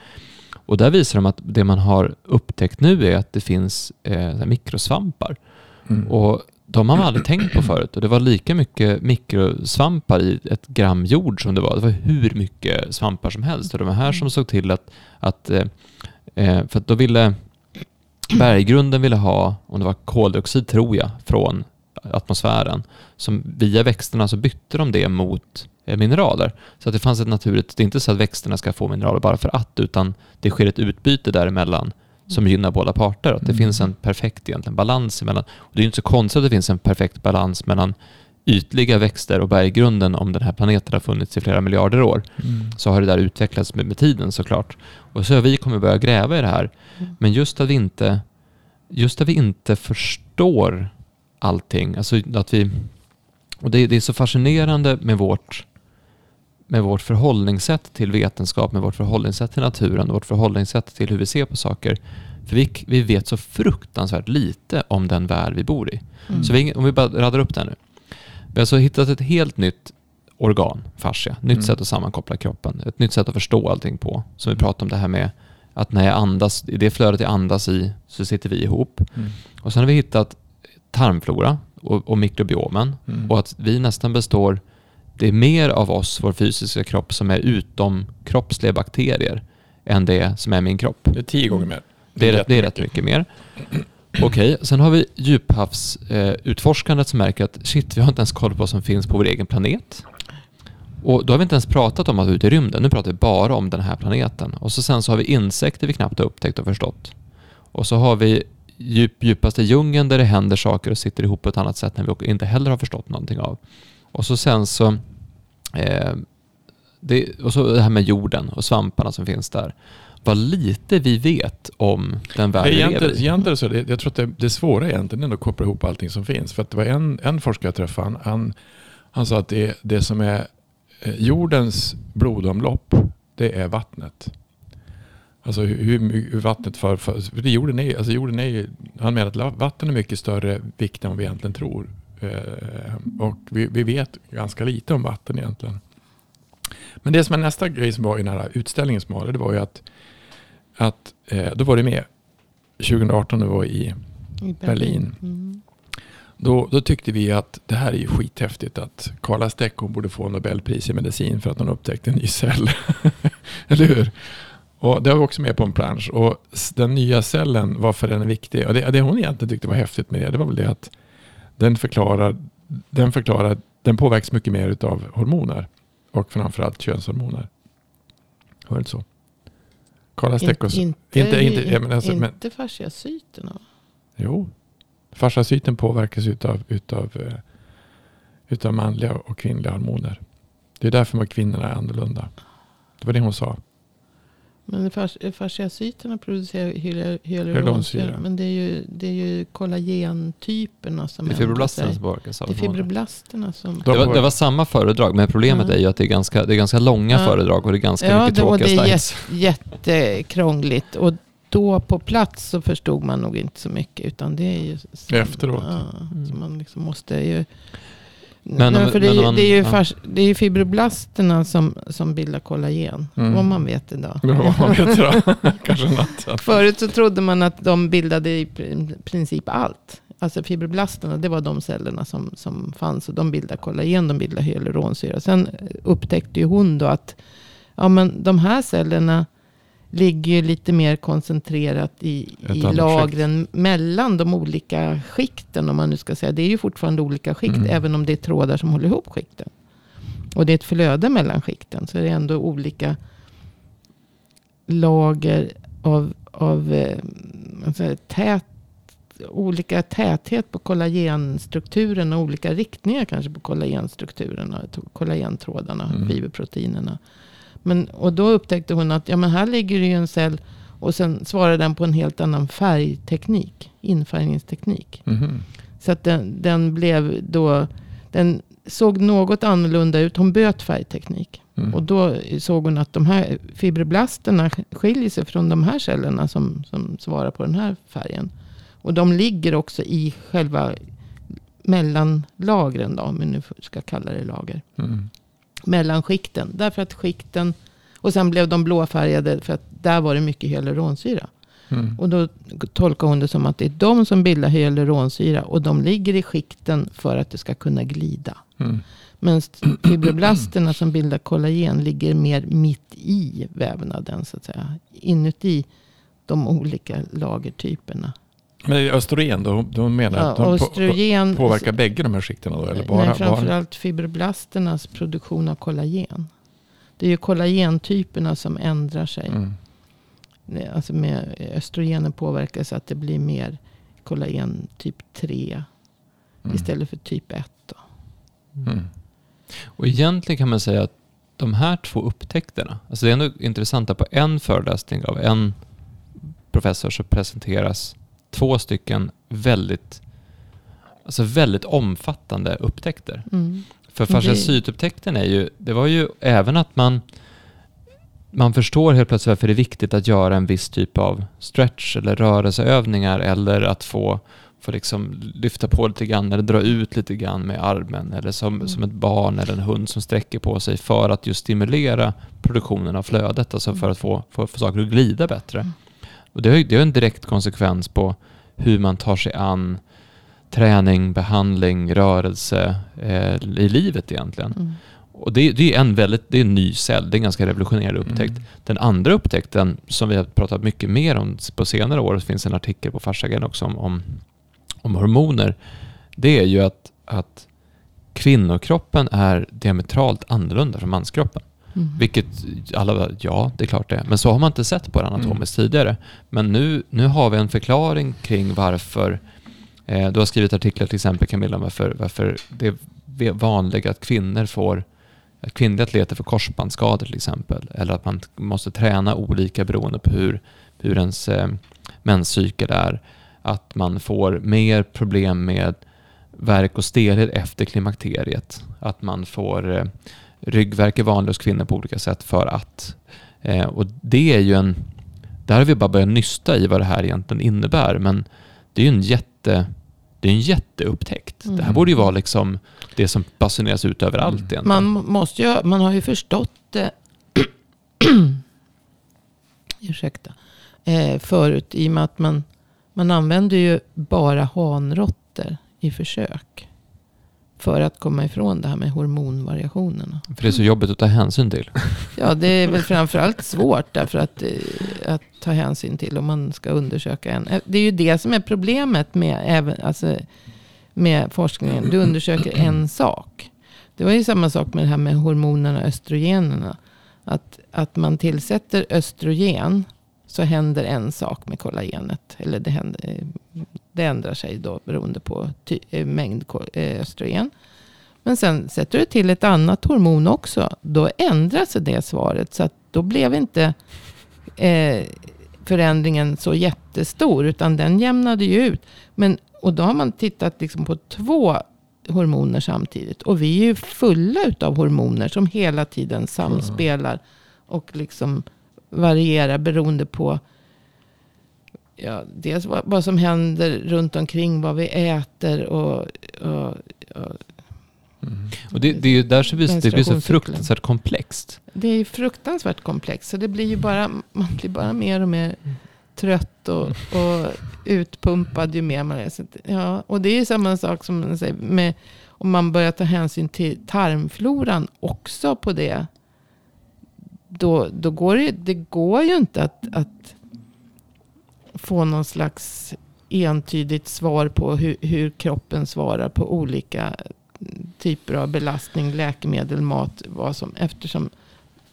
Och där visar de att det man har upptäckt nu är att det finns eh, mikrosvampar. mm. Och de har man aldrig tänkt på förut. Och det var lika mycket mikrosvampar i ett gram jord som det var. Det var hur mycket svampar som helst. Och det var här som såg till att, att eh, eh för att då ville berggrunden ville ha, om det var koldioxid tror jag, från atmosfären. Som via växterna så bytte de det mot eh, mineraler. Så att det fanns ett naturligt, det är inte så att växterna ska få mineraler bara för att, utan det sker ett utbyte däremellan som gynnar båda parter. Att det Mm. finns en perfekt egentligen balans emellan. Och det är inte så konstigt att det finns en perfekt balans mellan ytliga växter och berggrunden om den här planeten har funnits i flera miljarder år. Mm. Så har det där utvecklats med, med tiden såklart. Och så har vi kommer börja gräva i det här. Mm. Men just att vi inte, just att vi inte förstår allting, alltså att vi, och det, det är så fascinerande med vårt, med vårt förhållningssätt till vetenskap, med vårt förhållningssätt till naturen, vårt förhållningssätt till hur vi ser på saker. För vi, vi vet så fruktansvärt lite om den värld vi bor i. Mm. Så vi, om vi bara radar upp det här nu. Vi har alltså hittat ett helt nytt organ, fascia. Nytt Mm. sätt att sammankoppla kroppen. Ett nytt sätt att förstå allting på. Som vi pratade om det här med att när jag andas, i det flödet jag andas i så sitter vi ihop. Mm. Och sen har vi hittat tarmflora och, och mikrobiomen. Mm. Och att vi nästan består, det är mer av oss, vår fysiska kropp, som är utom kroppsliga bakterier än det som är min kropp. Det är tio gånger mer. Det är, rätt, det är rätt mycket mer. Okej, sen har vi djuphavsutforskandet eh, utforskandet som märker att shit, vi har inte ens koll på vad som finns på vår egen planet. Och då har vi inte ens pratat om att är ute i rymden, nu pratar vi bara om den här planeten. Och så sen så har vi insekter vi knappt har upptäckt och förstått. Och så har vi djup, djupaste djungeln där det händer saker och sitter ihop på ett annat sätt när vi inte heller har förstått någonting av. Och så sen så eh, det, och så det här med jorden och svamparna som finns där. Vad lite vi vet om den värld vi lever i. egentligen så, det, jag tror att det, det svåra egentligen är att koppla ihop allting som finns. För att det var en, en forskare jag träffade, han, han, han sa att det, det som är eh, jordens blodomlopp, det är vattnet. Alltså hur, hur, vattnet för, för, jorden är, alltså jorden är han menar att vatten är mycket större vikt än vad vi egentligen tror. Eh, och vi, vi vet ganska lite om vatten egentligen. Men det som är nästa grej som var i den här utställningen som var, det var ju att, att eh, då var det med 2018 när vi var i I Berlin. Mm. då, då tyckte vi att det här är ju skithäftigt att Carla Steck hon borde få Nobelpris i medicin för att hon upptäckte en ny cell. Eller hur? Och det var vi också med på en plansch. Och den nya cellen, varför den är viktig. Och det, det hon egentligen tyckte var häftigt med det, det var väl det att den förklarar, den förklarar, den påverkas mycket mer av hormoner. Och framförallt könshormoner. Var det inte så? Carla Steck och så. inte, inte- inte, men alltså, inte fasciacyterna. Jo. Fasciacyten påverkas utav, utav, eh, utav manliga och kvinnliga hormoner. Det är därför kvinnorna är annorlunda. Det var det hon sa. Men fas- fasciacyterna producerar hyal- Hyaluronsyra. Men det är ju, det är ju kollagentyperna som Det är fibroblasterna som påverkas av Det fibroblasterna som... De Det var, det var samma föredrag, men problemet Ja. är ju att det är ganska, det är ganska långa Ja. föredrag och det är ganska Ja, mycket det, tråkiga det är slides. jätte, jättekrångligt. Och då på plats så förstod man nog inte så mycket. Utan det är ju... som- Efteråt. Ja, Mm. Så man liksom måste ju... Men Nej, för det, är men om man- det, är ju ja. fas, det är ju fibroblasterna som, som bildar kollagen. Mm. Om man vet idag. Ja, man vet då. Kanske något. Förut så trodde man att de bildade i pr- princip allt. Alltså fibroblasterna, det var de cellerna som, som fanns. Och de bildar kollagen, de bildar hyaluronsyra. Sen upptäckte ju hon då att ja, men de här cellerna ligger ju lite mer koncentrerat i, Ett i lagren mellan de olika skikten. Om man nu ska säga. Det är ju fortfarande olika skikt, Mm. även om det är trådar som håller ihop skikten. Och det är ett flöde mellan skikten. Så det är ändå olika lager av, av alltså, tät, olika täthet på kollagenstrukturen och olika riktningar kanske på kollagenstrukturerna, to- kollagentrådarna, Mm. fiberproteinerna. Men, och då upptäckte hon att ja, men här ligger det ju en cell och sen svarar den på en helt annan färgteknik, infärgningsteknik. Mhm. Så att den, den blev då, den såg något annorlunda ut. Hon böt färgteknik. Mm. Och då såg hon att de här fibroblasterna skiljer sig från de här cellerna som, som svarar på den här färgen. Och de ligger också i själva mellanlagren, då, om vi nu ska kalla det lager. Mm. Mellanskikten. Därför att skikten, och sen blev de blåfärgade för att där var det mycket hyaluronsyra. Mm. Och då tolkar hon det som att det är de som bildar hyaluronsyra. Och de ligger i skikten för att det ska kunna glida. Mm. Men fibroblasterna som bildar kollagen ligger mer mitt i vävnaden. Så att säga. Inuti de olika lagertyperna. Men östrogen, då, då menar jag Ja, att de på, östrogen, påverkar bägge de här skikterna då? Eller bara, nej, bara? framförallt fibroblasternas produktion av kollagen. Det är ju kollagentyperna som ändrar sig. Mm. Alltså med östrogenen påverkar så att det blir mer kollagen typ 3 Mm. istället för typ 1. Då. Mm. Och egentligen kan man säga att de här två upptäckterna, alltså det är ändå intressant att på en föreläsning av en professor så presenteras två stycken väldigt, alltså väldigt omfattande upptäckter. Mm. För fasciacytupptäckten är ju, det var ju även att man man förstår helt plötsligt varför det är viktigt att göra en viss typ av stretch eller rörelseövningar eller att få, få liksom lyfta på lite grann eller dra ut lite grann med armen eller som, Mm. som ett barn eller en hund som sträcker på sig för att just stimulera produktionen av flödet, alltså för att få, få, få saker att glida bättre. Mm. Och det, har, ju- det har en direkt konsekvens på hur man tar sig an träning, behandling, rörelse eh, i livet egentligen. Mm. Och det, det är en väldigt, det är en ny cell, det är en ganska revolutionerande upptäckt. Mm. Den andra upptäckten som vi har pratat mycket mer om på senare år, det finns en artikel på Farsagen också om, om, om hormoner, det är ju att, att kvinnokroppen är diametralt annorlunda från manskroppen. Mm. Vilket alla ja det är klart det. Men så har man inte sett på det anatomiskt tidigare. Men nu, nu har vi en förklaring kring varför, eh, du har skrivit artiklar till exempel Camilla varför, varför det är vanligt att kvinnor får att kvinnliga atleter får korsbandsskador till exempel. Eller att man måste träna olika beroende på hur, hur ens eh, menscykel är. Att man får mer problem med värk och stelhet efter klimakteriet. Att man får eh, ryggvärk är vanlig hos kvinnor på olika sätt för att. Eh, och det är ju en... Där har vi bara börjat nysta i vad det här egentligen innebär. Men det är ju en jätte... Det är en jätteupptäckt. Mm. Det här borde ju vara liksom det som basuneras ut överallt Mm. egentligen. Man, måste ju, man har ju förstått det ursäkta, eh, förut i och med att man, man använder ju bara hanråttor i försök. För att komma ifrån det här med hormonvariationerna. För det är så jobbigt att ta hänsyn till. Ja, det är väl framförallt svårt därför att, eh, att ta hänsyn till om man ska undersöka en. Eh, Det är ju det som är problemet med, även, alltså, med forskningen. Du undersöker en sak. Det var ju samma sak med det här med hormonerna och östrogenerna. Att, att man tillsätter östrogen så händer en sak med kollagenet. Eller det, händer, eh, det ändrar sig då beroende på eh, mängd eh, östrogen. Men sen sätter du till ett annat hormon också. Då ändrar sig det svaret. Så att då blev inte eh, förändringen så jättestor. Utan den jämnade ju ut. Men, och då har man tittat liksom på två hormoner samtidigt. Och vi är ju fulla utav hormoner som hela tiden samspelar. Och liksom varierar beroende på ja, dels vad, vad som händer runt omkring. Vad vi äter och, och, och Mm. Och det, det är ju där så blir det blir så fruktansvärt komplext. Det är ju fruktansvärt komplext. Så det blir ju bara, man blir bara mer och mer trött och, och utpumpad ju mer man är. Ja, och det är ju samma sak som man säger med om man börjar ta hänsyn till tarmfloran också på det. Då, då går det, det går ju inte att, att få någon slags entydigt svar på hur, hur kroppen svarar på olika typer av belastning, läkemedel, mat, vad som, eftersom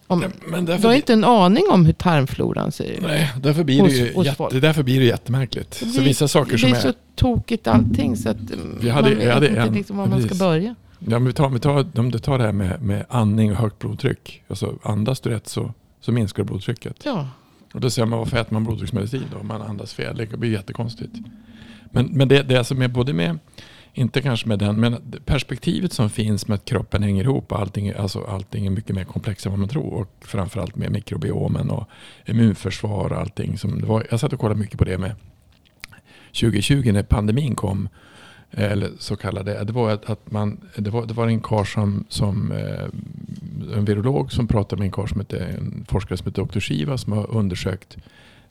om, Men du därför, har inte en aning om hur tarmfloran ser ut. nej, därför blir Hos- det ju jätte, därför blir det jättemärkligt. Det Så vissa saker som blir är... så tokigt allting så att mm, Vi hade- man vet hade inte en- liksom var man ska börja. Ja, men vi tar, vi tar, om du tar det här med, med andning och högt blodtryck. Alltså andas du rätt så, så minskar blodtrycket. Ja, och då säger man varför äter man blodtrycksmedicin då om man andas fel? Det blir jättekonstigt. Men, men det, det är både med inte kanske med den, men perspektivet som finns med att kroppen hänger ihop och allting, alltså allting är mycket mer komplext än vad man tror. Och framförallt med mikrobiomen och immunförsvar och allting. Som det var, jag satt och kollade mycket på det med 2020 när pandemin kom. Eller så kallade, det var att man, det var, det var en karl som, som eh, en virolog som pratade med en karl som hette, en forskare som heter Dr. Shiva som har undersökt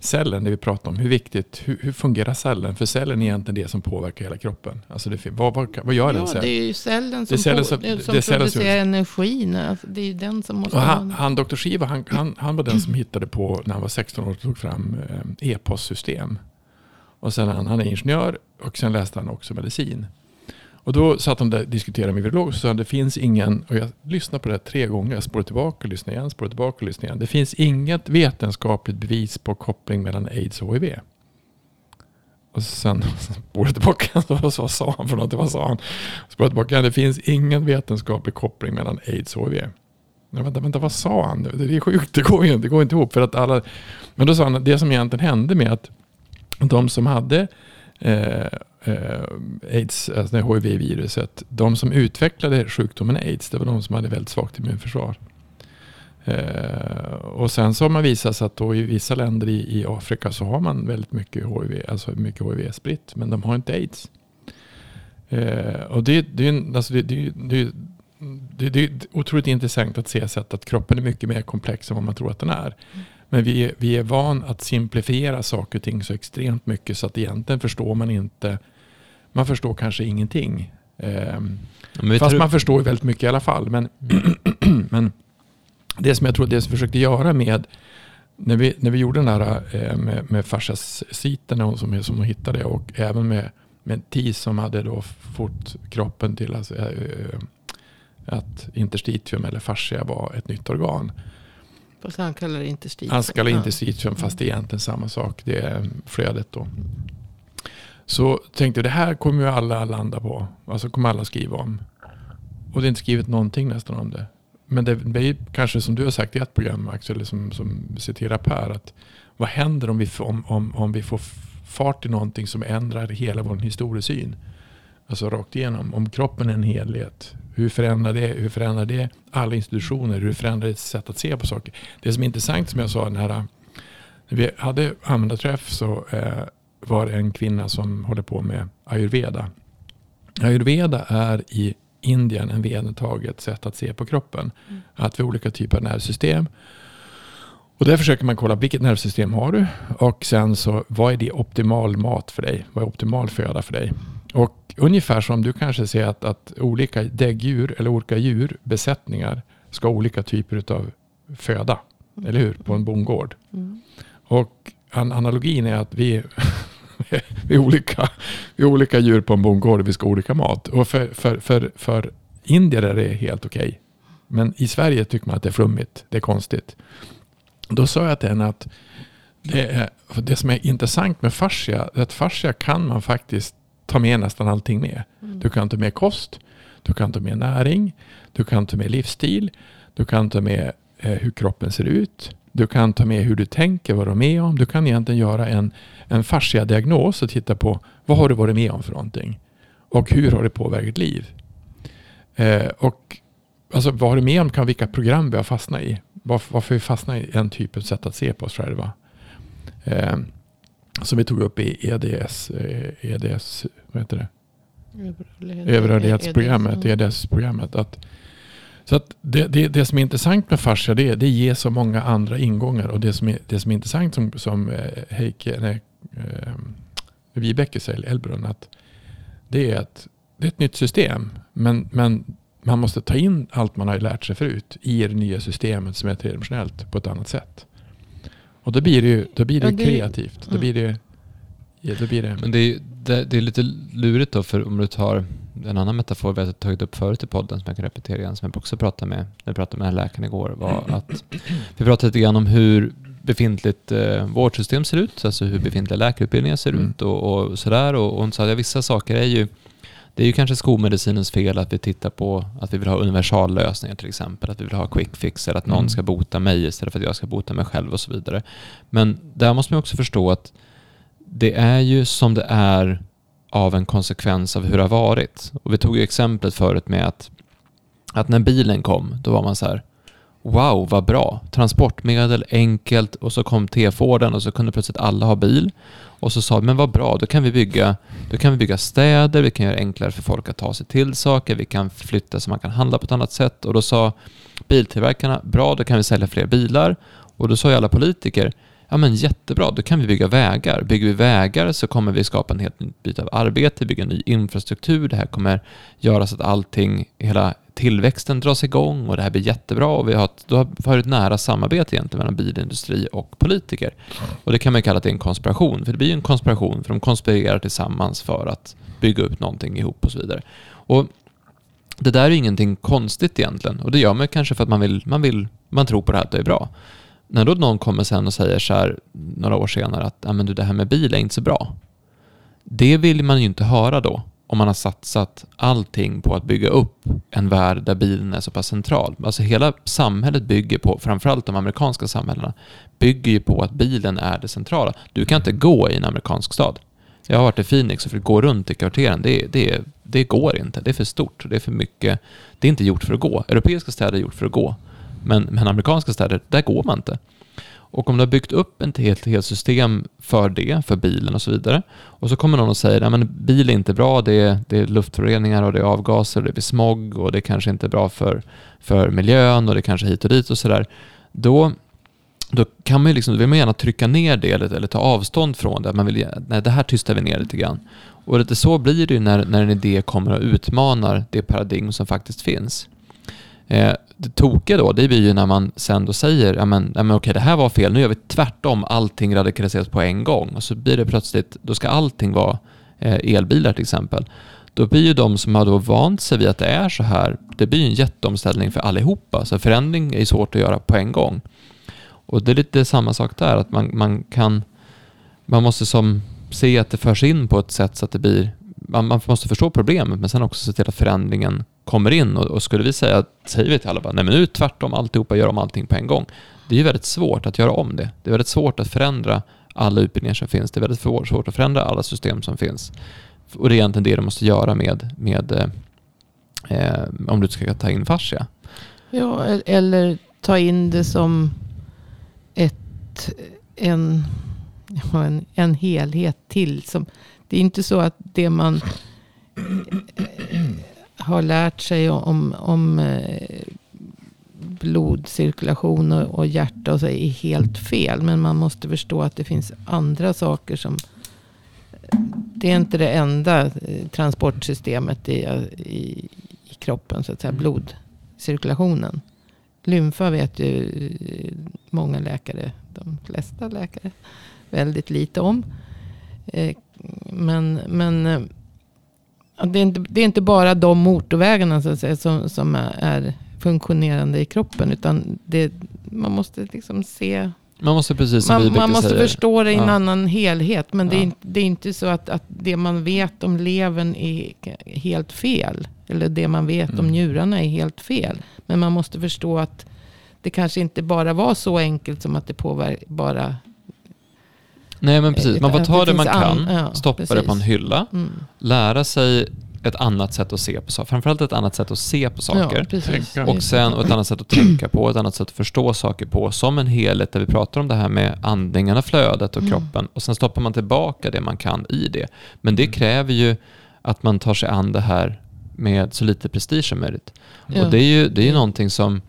cellen, det vi pratar om. Hur viktigt, hur, hur, fungerar cellen? För cellen är egentligen det som påverkar hela kroppen. Alltså det, vad, vad, vad gör ja, en cell? Det är ju cellen som, cellen som, på, som producerar som, energin. Alltså det är ju den som måste... Han, han, Dr. Shiva, han, han, han, var den som hittade på, när han var 16 år, tog fram eh, e-postsystem. Och sen han, han är ingenjör och sen läste han också medicin. Och då satt de där och diskuterade med virolog och sa det finns ingen, och jag lyssnade på det här tre gånger, jag spårade tillbaka och lyssnade igen, spårade tillbaka och lyssnade igen. Det finns inget vetenskapligt bevis på koppling mellan aids och hiv. Och sen spårade jag tillbaka, vad sa han för något? Vad sa han? Spårade tillbaka, det finns ingen vetenskaplig koppling mellan aids och hiv. Nej, vänta, vänta, vad sa han? Det är sjukt, det går, inte, det går inte ihop. För att alla, men då sa han att det som egentligen hände med att de som hade eh, eh, aids, alltså hiv-viruset, de som utvecklade sjukdomen aids, det var de som hade väldigt svagt immunförsvar. Eh, och sen så har man visat sig att då i vissa länder i, i Afrika så har man väldigt mycket hiv, alltså mycket hiv spritt, men de har inte aids. Eh, och det, det, alltså det, det, det, det, det är otroligt intressant att se sätt att kroppen är mycket mer komplex än vad man tror att den är. Men vi, är, vi är van att simplifiera saker och ting så extremt mycket så att egentligen förstår man inte. Man förstår kanske ingenting. Eh, Fast tror... man förstår ju väldigt mycket i alla fall. Men, men det som jag tror det som vi försökte göra med när vi, när vi gjorde den här eh, med, med fasciasiten som, som hon hittade och även med, med TIS som hade då fått kroppen till alltså, att interstitium eller fascia var ett nytt organ. Fast han kallar det interstitium. Han kallar det interstitium fast det är egentligen samma sak. Det är flödet då. Så tänkte jag det här kommer ju alla landa på. Alltså kommer alla skriva om. Och det är inte skrivit någonting nästan om det. Men det är kanske som du har sagt i ett program Max, eller som, som citerar Per. Att vad händer om vi, om, om, om vi får fart i någonting som ändrar hela vår historiesyn? Alltså rakt igenom. Om kroppen är en helhet. Hur förändrar det, hur förändrar det alla institutioner? Hur förändrar det sätt att se på saker? Det som är intressant som jag sa, när, när vi hade användarträff så eh, var det en kvinna som håller på med ayurveda. Ayurveda är i Indien en vedertaget sätt att se på kroppen. Mm. Att vi har olika typer av nervsystem. Och där försöker man kolla vilket nervsystem har du och sen så vad är det optimal mat för dig? Vad är optimal föda för dig? Och ungefär som du kanske ser att, att olika däggdjur eller olika djurbesättningar ska ha olika typer av föda. Mm. Eller hur? På en bondgård. Mm. Och an analogin är att vi, vi, är olika, vi är olika djur på en bondgård och vi ska ha olika mat. Och för, för, för, för indier är det helt okej. Okay. Men i Sverige tycker man att det är flummigt. Det är konstigt. Då sa jag till henne att det, är, det som är intressant med fascia, är att fascia kan man faktiskt ta med nästan allting med. Mm. Du kan ta med kost, du kan ta med näring, du kan ta med livsstil, du kan ta med eh, hur kroppen ser ut, du kan ta med hur du tänker, vad du är med om. Du kan egentligen göra en, en fascia-diagnos och titta på vad har du varit med om för någonting? Och hur har det påverkat liv? Eh, och alltså, vad har du med om kan vilka program vi har fastnat i. Varför, varför vi fastnar i en typ av sätt att se på oss själva. Eh, som vi tog upp i EDS, EDS eh, e vad heter det? Överrörlighetsprogrammet, EDS-programmet. Att, så att det, det, det som är intressant med fascia det, det ger så många andra ingångar. Och det som är, det som är intressant som, som eh, Heike, nej, eh, Vibeke säger, Elbrun, att det är, ett, det är ett nytt system. Men, men man måste ta in allt man har lärt sig förut i det nya systemet som är tredimensionellt på ett annat sätt. Och då blir det ju då blir det, ja, det kreativt. Då mm. blir det, ja, då blir det. Men det är, det, det, är lite lurigt då, för om du tar en annan metafor vi har tagit upp förut i podden som jag kan repetera igen, som jag också pratade med, när jag pratade med läkaren igår, var att vi pratade lite grann om hur befintligt eh, vårdsystem ser ut, alltså hur befintliga läkarutbildningar ser mm. ut och, och sådär. Och, och hon sa att vissa saker är ju det är ju kanske skolmedicinens fel att vi tittar på att vi vill ha universallösningar till exempel. Att vi vill ha quick fix eller att någon mm. ska bota mig istället för att jag ska bota mig själv och så vidare. Men där måste man också förstå att det är ju som det är av en konsekvens av hur det har varit. Och vi tog ju exemplet förut med att, att när bilen kom, då var man så här Wow, vad bra! Transportmedel, enkelt och så kom T-Forden och så kunde plötsligt alla ha bil. Och så sa vi, men vad bra, då kan vi bygga, då kan vi bygga städer, vi kan göra enklare för folk att ta sig till saker, vi kan flytta så man kan handla på ett annat sätt. Och då sa biltillverkarna, bra, då kan vi sälja fler bilar. Och då sa ju alla politiker, ja men jättebra, då kan vi bygga vägar. Bygger vi vägar så kommer vi skapa en helt ny bit av arbete, bygga ny infrastruktur. Det här kommer göra så att allting, hela tillväxten dras igång och det här blir jättebra. Och vi har, ett, då har vi ett nära samarbete egentligen mellan bilindustri och politiker. Och det kan man kalla att det är en konspiration, för det blir ju en konspiration, för de konspirerar tillsammans för att bygga upp någonting ihop och så vidare. Och det där är ingenting konstigt egentligen och det gör man kanske för att man vill, man vill, man tror på det här att det är bra. När då någon kommer sen och säger så här några år senare att men du, det här med bil är inte så bra. Det vill man ju inte höra då om man har satsat allting på att bygga upp en värld där bilen är så pass central. Alltså hela samhället bygger på, framförallt de amerikanska samhällena, bygger ju på att bilen är det centrala. Du kan inte gå i en amerikansk stad. Jag har varit i Phoenix och fått gå runt i kvarteren. Det, det, det går inte. Det är för stort. Det är för mycket. Det är inte gjort för att gå. Europeiska städer är gjort för att gå. Men, men amerikanska städer, där går man inte. Och om du har byggt upp ett helt, helt system för det, för bilen och så vidare, och så kommer någon och säger att bil är inte bra, det är, det är luftföroreningar och det är avgaser, och det blir smog och det kanske inte är bra för, för miljön och det kanske är hit och dit och sådär. Då, då kan man ju liksom, då vill man gärna trycka ner det eller, eller ta avstånd från det. Man vill, nej, det här tystar vi ner lite grann. Och lite så blir det ju när, när en idé kommer och utmanar det paradigm som faktiskt finns. Eh, det tokiga då, det blir ju när man sen då säger, ja men, ja men okej det här var fel, nu gör vi tvärtom, allting radikaliseras på en gång. Och så blir det plötsligt, då ska allting vara eh, elbilar till exempel. Då blir ju de som har då vant sig vid att det är så här, det blir ju en jätteomställning för allihopa. Så förändring är svårt att göra på en gång. Och det är lite samma sak där, att man, man kan, man måste som se att det förs in på ett sätt så att det blir, man, man måste förstå problemet men sen också se till att förändringen kommer in och, och skulle vi säga, säger vi till alla bara, nej men nu tvärtom alltihopa, gör om allting på en gång. Det är ju väldigt svårt att göra om det. Det är väldigt svårt att förändra alla utbildningar som finns. Det är väldigt svårt att förändra alla system som finns. Och det är egentligen det du måste göra med, med eh, eh om du ska ta in fascia. Ja, eller ta in det som ett, en, en, en helhet till. Som, det är inte så att det man eh, har lärt sig om, om eh, blodcirkulation och, och hjärta och så är helt fel. Men man måste förstå att det finns andra saker som... Det är inte det enda eh, transportsystemet i, i, i kroppen, så att säga. Blodcirkulationen. Lymfa vet ju många läkare, de flesta läkare, väldigt lite om. Men, men det är, inte, det är inte bara de motorvägarna så säga, som, som är funktionerande i kroppen. Utan det, man måste liksom se... Man måste precis som Man, man måste säger. förstå det i en ja. annan helhet. Men ja. det, är, det är inte så att, att det man vet om levern är helt fel. Eller det man vet mm. om njurarna är helt fel. Men man måste förstå att det kanske inte bara var så enkelt som att det påverkar bara Nej men precis, man får ta det, det man kan, ja, stoppa precis. det på en hylla, mm. lära sig ett annat sätt att se på saker. Framförallt ett annat sätt att se på saker. Ja, och sen och ett annat sätt att tänka på, ett annat sätt att förstå saker på. Som en helhet där vi pratar om det här med andningen flödet och mm. kroppen. Och sen stoppar man tillbaka det man kan i det. Men det mm. kräver ju att man tar sig an det här med så lite prestige som möjligt. Ja. Och det är ju det är ju någonting som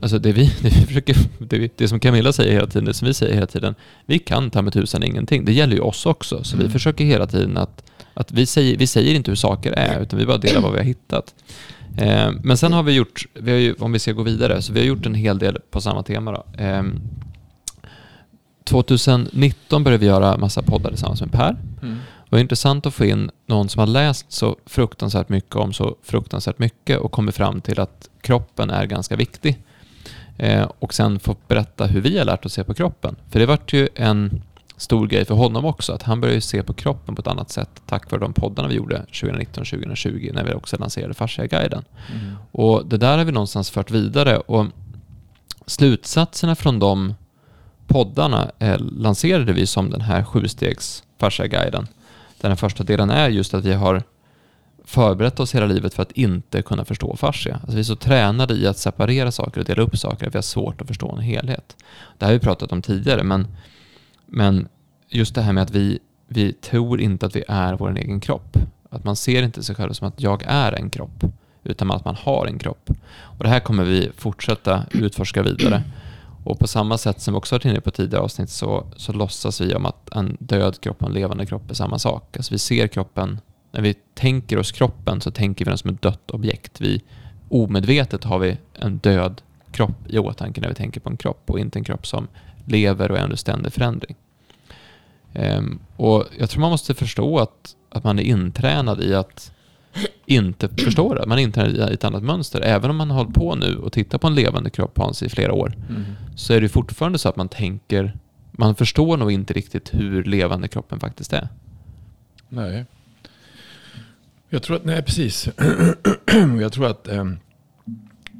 Alltså det vi, det vi försöker, det, vi, det, som Camilla säger hela tiden, det som vi säger hela tiden, vi kan ta med tusan ingenting. Det gäller ju oss också. Så mm. vi försöker hela tiden att, att vi, säger, vi säger inte hur saker är, utan vi bara delar vad vi har hittat. Eh, men sen har vi gjort, vi har ju, om vi ska gå vidare, så vi har gjort en hel del på samma tema. Då. Eh, 2019 började vi göra massa poddar tillsammans med Per. Mm. Det var intressant att få in någon som har läst så fruktansvärt mycket om så fruktansvärt mycket och kommit fram till att kroppen är ganska viktig. Eh, och sen få berätta hur vi har lärt oss se på kroppen. För det vart ju en stor grej för honom också, att han började se på kroppen på ett annat sätt tack vare de poddarna vi gjorde 2019-2020 när vi också lanserade Fasciaguiden. Mm. Och det där har vi någonstans fört vidare och slutsatserna från de poddarna eh, lanserade vi som den här sjustegs Fasciaguiden Där den första delen är just att vi har förberett oss hela livet för att inte kunna förstå fascia. Alltså vi är så tränade i att separera saker och dela upp saker att vi har svårt att förstå en helhet. Det här har vi pratat om tidigare, men, men just det här med att vi, vi tror inte att vi är vår egen kropp. Att man ser inte sig själv som att jag är en kropp, utan att man har en kropp. Och det här kommer vi fortsätta utforska vidare. Och på samma sätt som vi också varit inne på tidigare avsnitt så, så låtsas vi om att en död kropp och en levande kropp är samma sak. Alltså vi ser kroppen, när vi tänker oss kroppen så tänker vi den som ett dött objekt. Vi, omedvetet har vi en död kropp i åtanke när vi tänker på en kropp och inte en kropp som lever och är under ständig förändring. Um, och Jag tror man måste förstå att, att man är intränad i att inte förstå det. Man är intränad i ett annat mönster. Även om man har hållit på nu och tittat på en levande kropp Hans i flera år mm. så är det fortfarande så att man tänker, man förstår nog inte riktigt hur levande kroppen faktiskt är. Nej. Jag tror att, nej precis. jag tror att eh,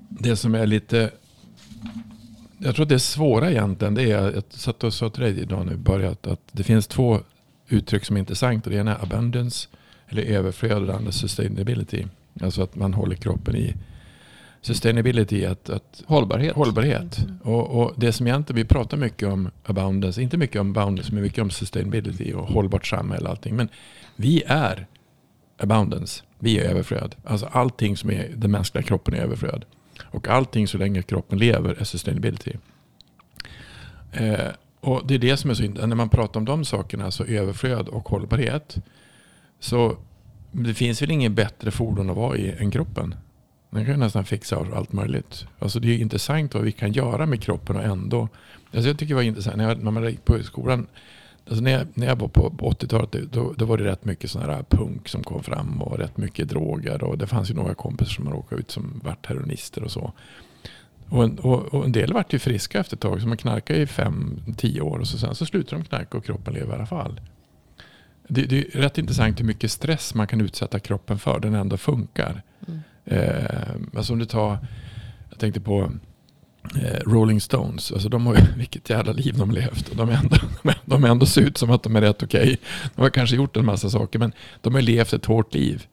det som är lite jag tror att det svåra egentligen det är, jag satt och sa till dig idag nu börjat att det finns två uttryck som är intressanta. Det ena är abundance eller överflöd och det andra sustainability. Alltså att man håller kroppen i sustainability, att, att hållbarhet. hållbarhet. Mm. Och, och, det som egentligen, vi pratar mycket om abundance, inte mycket om abundance men mycket om sustainability och hållbart samhälle och allting. Men vi är abundance, vi är överflöd. Alltså allting som är den mänskliga kroppen är överflöd. Och allting så länge kroppen lever är sustainability. Eh, och det är det som är så intressant. När man pratar om de sakerna, alltså överflöd och hållbarhet. Så det finns väl ingen bättre fordon att vara i än kroppen. Den kan ju nästan fixa allt möjligt. Alltså det är intressant vad vi kan göra med kroppen och ändå. Alltså jag tycker det var intressant när, jag, när man gick på skolan. Alltså när, jag, när jag var på, på 80-talet då, då var det rätt mycket sån här punk som kom fram och rätt mycket droger. Och det fanns ju några kompisar som råkade ut som vart heroinister och så. Och en, och, och en del vart ju friska efter ett tag. Så man knarkade i fem, tio år och så sen så slutade de knarka och kroppen lever i alla fall. Det, det, är rätt intressant hur mycket stress man kan utsätta kroppen för. Den ändå funkar. Mm. Eh, alltså om du tar, jag tänkte på Rolling Stones. Alltså de har ju, vilket jävla liv de levt. Och de, är ändå, de, är ändå ser ut som att de är rätt okej. Okay. De har kanske gjort en massa saker men de har levt ett hårt liv.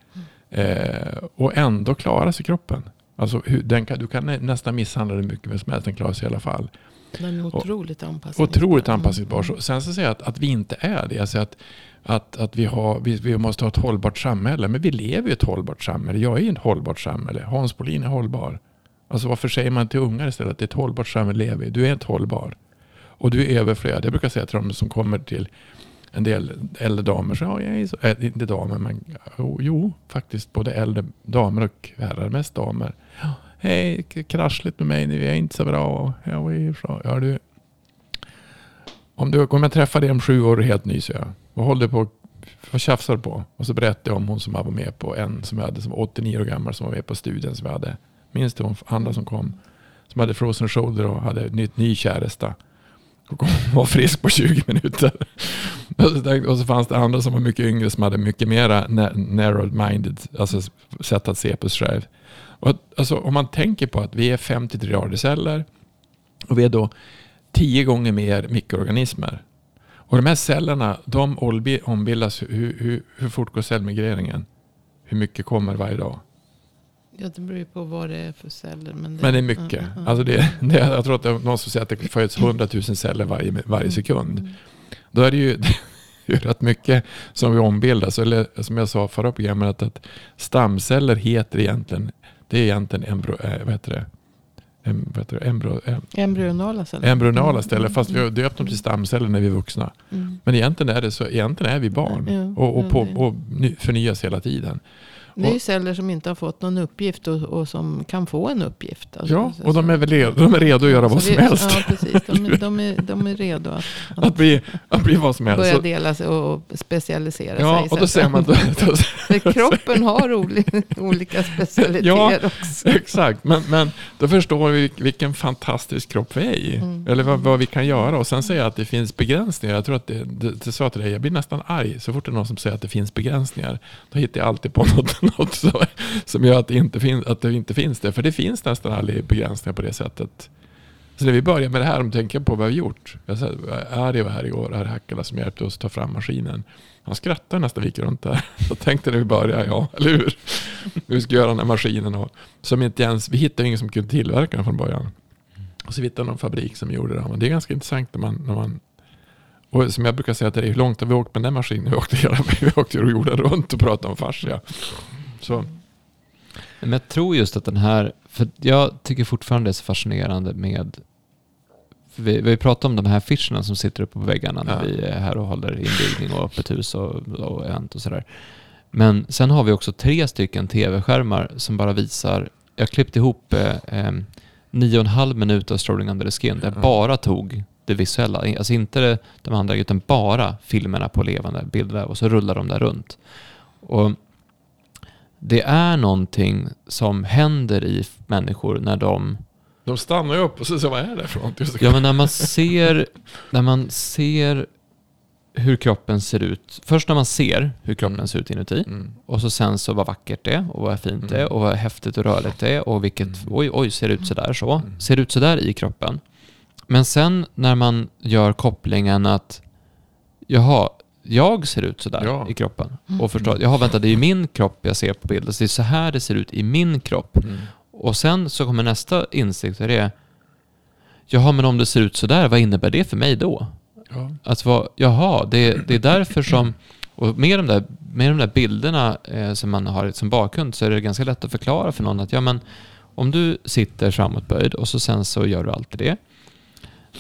Eh, och ändå klarar sig kroppen. Alltså, hur, den kan, du kan nästan misshandla den mycket som helst, den klarar sig i alla fall. Den är otroligt anpassningsbar. Otroligt anpassningsbar. Mm. Sen så säger jag att, att vi inte är det. Jag säger att att, att vi, har, vi, vi, måste ha ett hållbart samhälle. Men vi lever i ett hållbart samhälle. Jag är i ett hållbart samhälle. Hans Bolin är hållbar. Alltså varför säger man till ungar istället att det är ett hållbart samhälle lever i? Du är inte hållbar. Och du är överflödig. Jag brukar säga till de som kommer till en del äldre damer. Så, ja, jag är så, äh, inte damer, men jo, jo, faktiskt både äldre damer och herrar. Mest damer. Hej, kraschligt med mig nu. Jag är inte så bra. Jag är så, ja, du, om, du, om jag träffar dig om sju år helt ny så jag. Vad håller du på vad tjafsar du på? Och så berättade jag om hon som var med på en som jag hade som var 89 år gammal som var med på studien som vi hade. Minns du hon andra som kom? Som hade frozen shoulder och hade ny, ny käresta. Och var frisk på 20 minuter. och så fanns det andra som var mycket yngre som hade mycket mera narrowed minded, alltså sätt att se på sig själv. Och alltså, om man tänker på att vi är 50 triljarder celler och vi är då 10 gånger mer mikroorganismer och de här cellerna, de ombildas. Hur, hur, hur fort går cellmigreringen? Hur mycket kommer varje dag? Ja, det beror ju på vad det är för celler. Men det, men det är mycket. Uh, uh. Alltså det, det, jag tror att det är någon som säger att det föds 100 000 celler varje, varje mm. sekund. Mm. Då är det ju, det är rätt mycket som vi ombildas. Eller som jag sa förra programmet, att stamceller heter egentligen, det är egentligen embro, äh, vad heter det? embryo, em, embryonala celler. Embryonala mm. celler, fast vi har döpt dem till stamceller när vi är vuxna. Mm. Men egentligen är, det så, egentligen är vi barn mm. och, och, på, och förnyas hela tiden. Det är ju celler som inte har fått någon uppgift och, och som kan få en uppgift. Alltså, ja, och de är väl redo, de är redo att göra vad som vi, helst. Ja, precis. De, de, är, de är redo att, att, att, bli, att bli vad som helst. Börja dela sig och specialisera ja, sig. Och då ser man, då, då, kroppen har olika, olika specialiteter ja, också. Exakt, men, men då förstår vi vilken fantastisk kropp vi är i. Mm. Eller vad, vad, vi kan göra. Och sen säger jag att det finns begränsningar. Jag tror att det, det, det sa till dig, jag blir nästan arg så fort det är någon som säger att det finns begränsningar. Då hittar jag alltid på något något så, som gör att det, inte finns, att det inte finns det. För det finns nästan aldrig begränsningar på det sättet. Så när vi började med det här, om du tänker på vad vi har gjort. Jag sa, Ari var här igår, Ari Hakkala som hjälpte oss ta fram maskinen. Han skrattade nästan vi gick runt där. Jag tänkte när vi började, ja, eller hur? Vi ska göra den här maskinen. Och, som inte ens, vi hittade ingen som kunde tillverka den från början. Och så hittade någon fabrik som gjorde det. Men det är ganska intressant när man, när man och som jag brukar säga till dig, hur långt har vi åkt med den maskinen? Vi åkte, hela, vi åkte jorden runt och pratade om fascia. Så. Men jag tror just att den här, för jag tycker fortfarande det är så fascinerande med vi, vi pratar om de här affischerna som sitter uppe på väggarna när Ja. vi är här och håller invigning och öppet hus och, och event och sådär. Men sen har vi också tre stycken tv-skärmar som bara visar, jag har klippt ihop eh, eh, nio och en halv minut av Strolling Under the Skin där jag Ja. bara tog det visuella, alltså inte de andra utan bara filmerna på levande bilder och så rullar de där runt. Och det är någonting som händer i människor när de De stannar ju upp och så säger vad är det för någonting? Ja, men när man ser, när man ser hur kroppen ser ut. Först när man ser hur kroppen Mm. ser ut inuti. Mm. Och så sen så vad vackert det är och vad fint det är Mm. och vad häftigt och rörligt det är och vilket, Mm. oj, oj, ser det ut sådär så. Mm. Ser det ut sådär i kroppen. Men sen när man gör kopplingen att, jaha, jag ser ut sådär Ja. i kroppen. Mm. Och förstår, jaha vänta, det är ju min kropp jag ser på bilden. Så det är så här det ser ut i min kropp. Mm. Och sen så kommer nästa insikt och det är, jaha men om det ser ut sådär, vad innebär det för mig då? Ja. Att vara, jaha, det, det är därför som, och med de där, med de där bilderna eh, som man har som bakgrund så är det ganska lätt att förklara för någon att ja men om du sitter framåtböjd och så sen så gör du alltid det.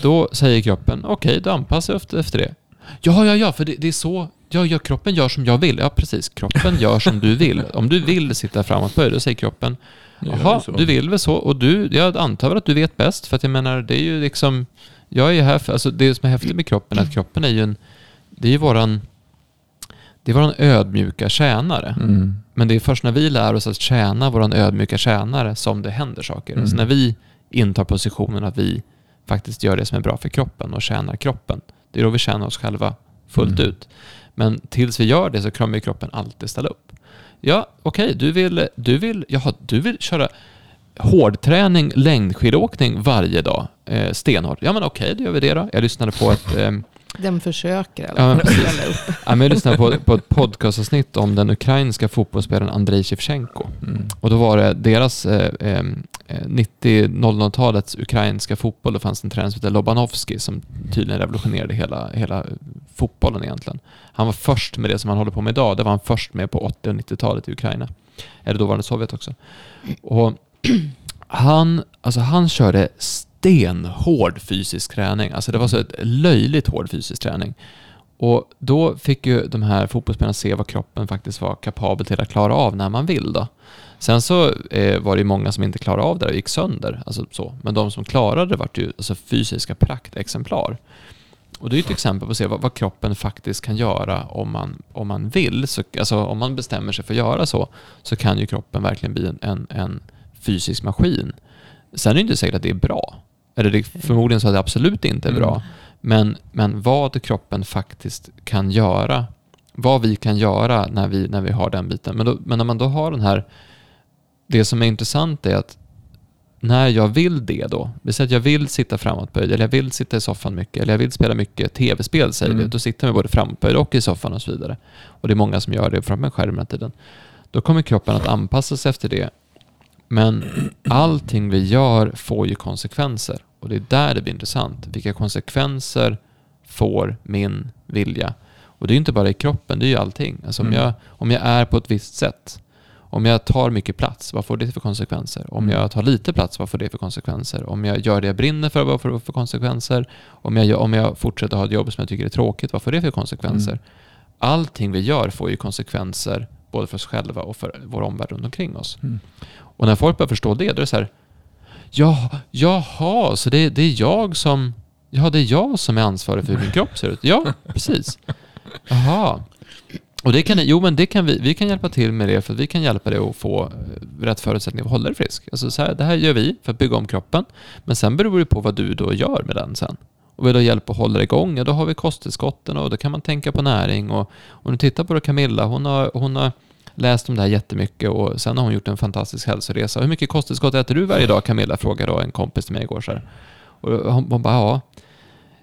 Då säger kroppen, okej, då anpassar jag efter, efter det. Ja, ja, ja, för det, det är så, ja, ja, kroppen gör som jag vill. Ja, precis, kroppen gör som du vill. Om du vill sitta framåtböjd, då säger kroppen, Ja, Jaha, du vill väl så. Och du, jag antar att du vet bäst. För att jag menar, det är ju liksom... Jag är ju här för... Alltså det som är häftigt med kroppen är att kroppen är ju en... Det är ju våran... Det är våran ödmjuka tjänare. Mm. Men det är först när vi lär oss att tjäna våran ödmjuka tjänare som det händer saker. Mm. Alltså när vi intar positionen att vi faktiskt gör det som är bra för kroppen och tjänar kroppen. Det är då vi tjänar oss själva fullt Mm. ut. Men tills vi gör det så kommer ju kroppen alltid ställa upp. Ja, okej, du, vill, du, vill, jaha, du vill köra hårdträning, längdskidåkning varje dag, eh, stenhårt. Ja men okej, då gör vi det då. Jag lyssnade på ett, ehm, Den försöker i alla Ja, men fall precis. ställa upp. ja, men jag lyssnade på, på ett podcastavsnitt om den ukrainska fotbollsspelaren Andrei Shevchenko. Mm. Och då var det deras eh, eh, 90-00-talets ukrainska fotboll. Det fanns en tränare som hette Lobanovski som tydligen revolutionerade hela, hela fotbollen egentligen. Han var först med det som han håller på med idag. Det var han först med på 80 och 90-talet i Ukraina. Eller dåvarande Sovjet också. Och han, alltså han körde stenhård fysisk träning. Alltså det var så ett löjligt hård fysisk träning. Och då fick ju de här fotbollsspelarna se vad kroppen faktiskt var kapabel till att klara av när man vill då. Sen så eh, var det ju många som inte klarade av det och gick sönder. Alltså så. Men de som klarade det var ju alltså fysiska praktexemplar. Och det är ju ett exempel på att se vad, vad kroppen faktiskt kan göra om man, om man vill. Så, alltså om man bestämmer sig för att göra så, så kan ju kroppen verkligen bli en, en, en fysisk maskin. Sen är det inte säkert att det är bra. Eller det är förmodligen så att det absolut inte är bra. Mm. Men, men vad kroppen faktiskt kan göra, vad vi kan göra när vi, när vi har den biten. Men, då, men när man då har den här, det som är intressant är att när jag vill det då, det säger att jag vill sitta framåtböjd, eller jag vill sitta i soffan mycket, eller jag vill spela mycket tv-spel säger vi, Mm. då sitter man både framåtböjd och i soffan och så vidare. Och det är många som gör det framför en skärm hela tiden. Då kommer kroppen att anpassa sig efter det. Men allting vi gör får ju konsekvenser. Och det är där det blir intressant. Vilka konsekvenser får min vilja? Och det är ju inte bara i kroppen, det är ju allting. Alltså om, Mm. jag, om jag är på ett visst sätt, om jag tar mycket plats, vad får det för konsekvenser? Om Mm. jag tar lite plats, vad får det för konsekvenser? Om jag gör det jag brinner för, vad får det för konsekvenser? Om jag, om jag fortsätter ha ett jobb som jag tycker är tråkigt, vad får det för konsekvenser? Mm. Allting vi gör får ju konsekvenser både för oss själva och för vår omvärld runt omkring oss. Mm. Och när folk börjar förstå det, då är det så här, ja, jaha, så det, det är jag som, ja, det är jag som är ansvarig för hur min kropp ser ut. Ja, precis. Jaha. Och det kan, jo men det kan vi, vi kan hjälpa till med det för att vi kan hjälpa dig att få eh, rätt förutsättningar för att hålla dig frisk. Alltså så här, det här gör vi för att bygga om kroppen. Men sen beror det på vad du då gör med den sen. Och vill du ha hjälp att hålla dig igång, ja då har vi kosttillskotten och då kan man tänka på näring. Och om du tittar på det Camilla, hon har, hon har läst om det här jättemycket och sen har hon gjort en fantastisk hälsoresa. Hur mycket kosttillskott äter du varje dag Camilla? Frågade en kompis till mig igår. Så här. Och hon, hon bara, ja.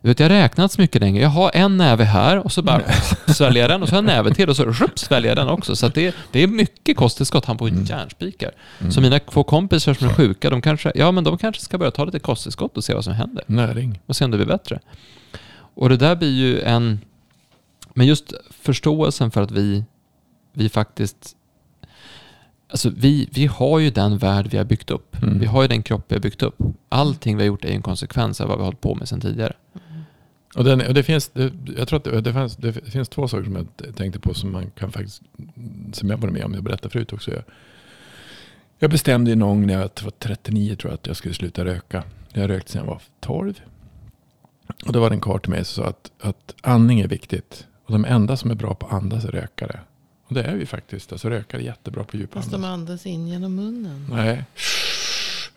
Vet, jag har räknat så mycket länge. Jag har en näve här och så bara sväljer jag den och så har jag en näve till och så sväljer jag den också. Så det, det är mycket kosttillskott. Han får Mm. järnspikar. Så mina två kompisar som är sjuka, de kanske, ja, men de kanske ska börja ta lite kosttillskott och se vad som händer. Näring. Och se om det blir bättre. Och det där blir ju en... Men just förståelsen för att vi, vi faktiskt... Alltså vi, vi har ju den värld vi har byggt upp. Mm. Vi har ju den kropp vi har byggt upp. Allting vi har gjort är en konsekvens av vad vi har hållit på med sedan tidigare. Och, den, och det, finns, det, jag tror att det, det, fanns, det finns två saker som jag tänkte på som man kan faktiskt, som jag var med om, jag berättade förut också. Jag, jag bestämde någon gång när jag var 39 tror jag att jag skulle sluta röka. Jag rökt sedan jag var 12. Och då var det en karl till mig som sa att, att andning är viktigt. Och de enda som är bra på att andas är rökare. Och det är vi faktiskt. Alltså rökare är jättebra på Fast djupandas. de andas in genom munnen. Nej.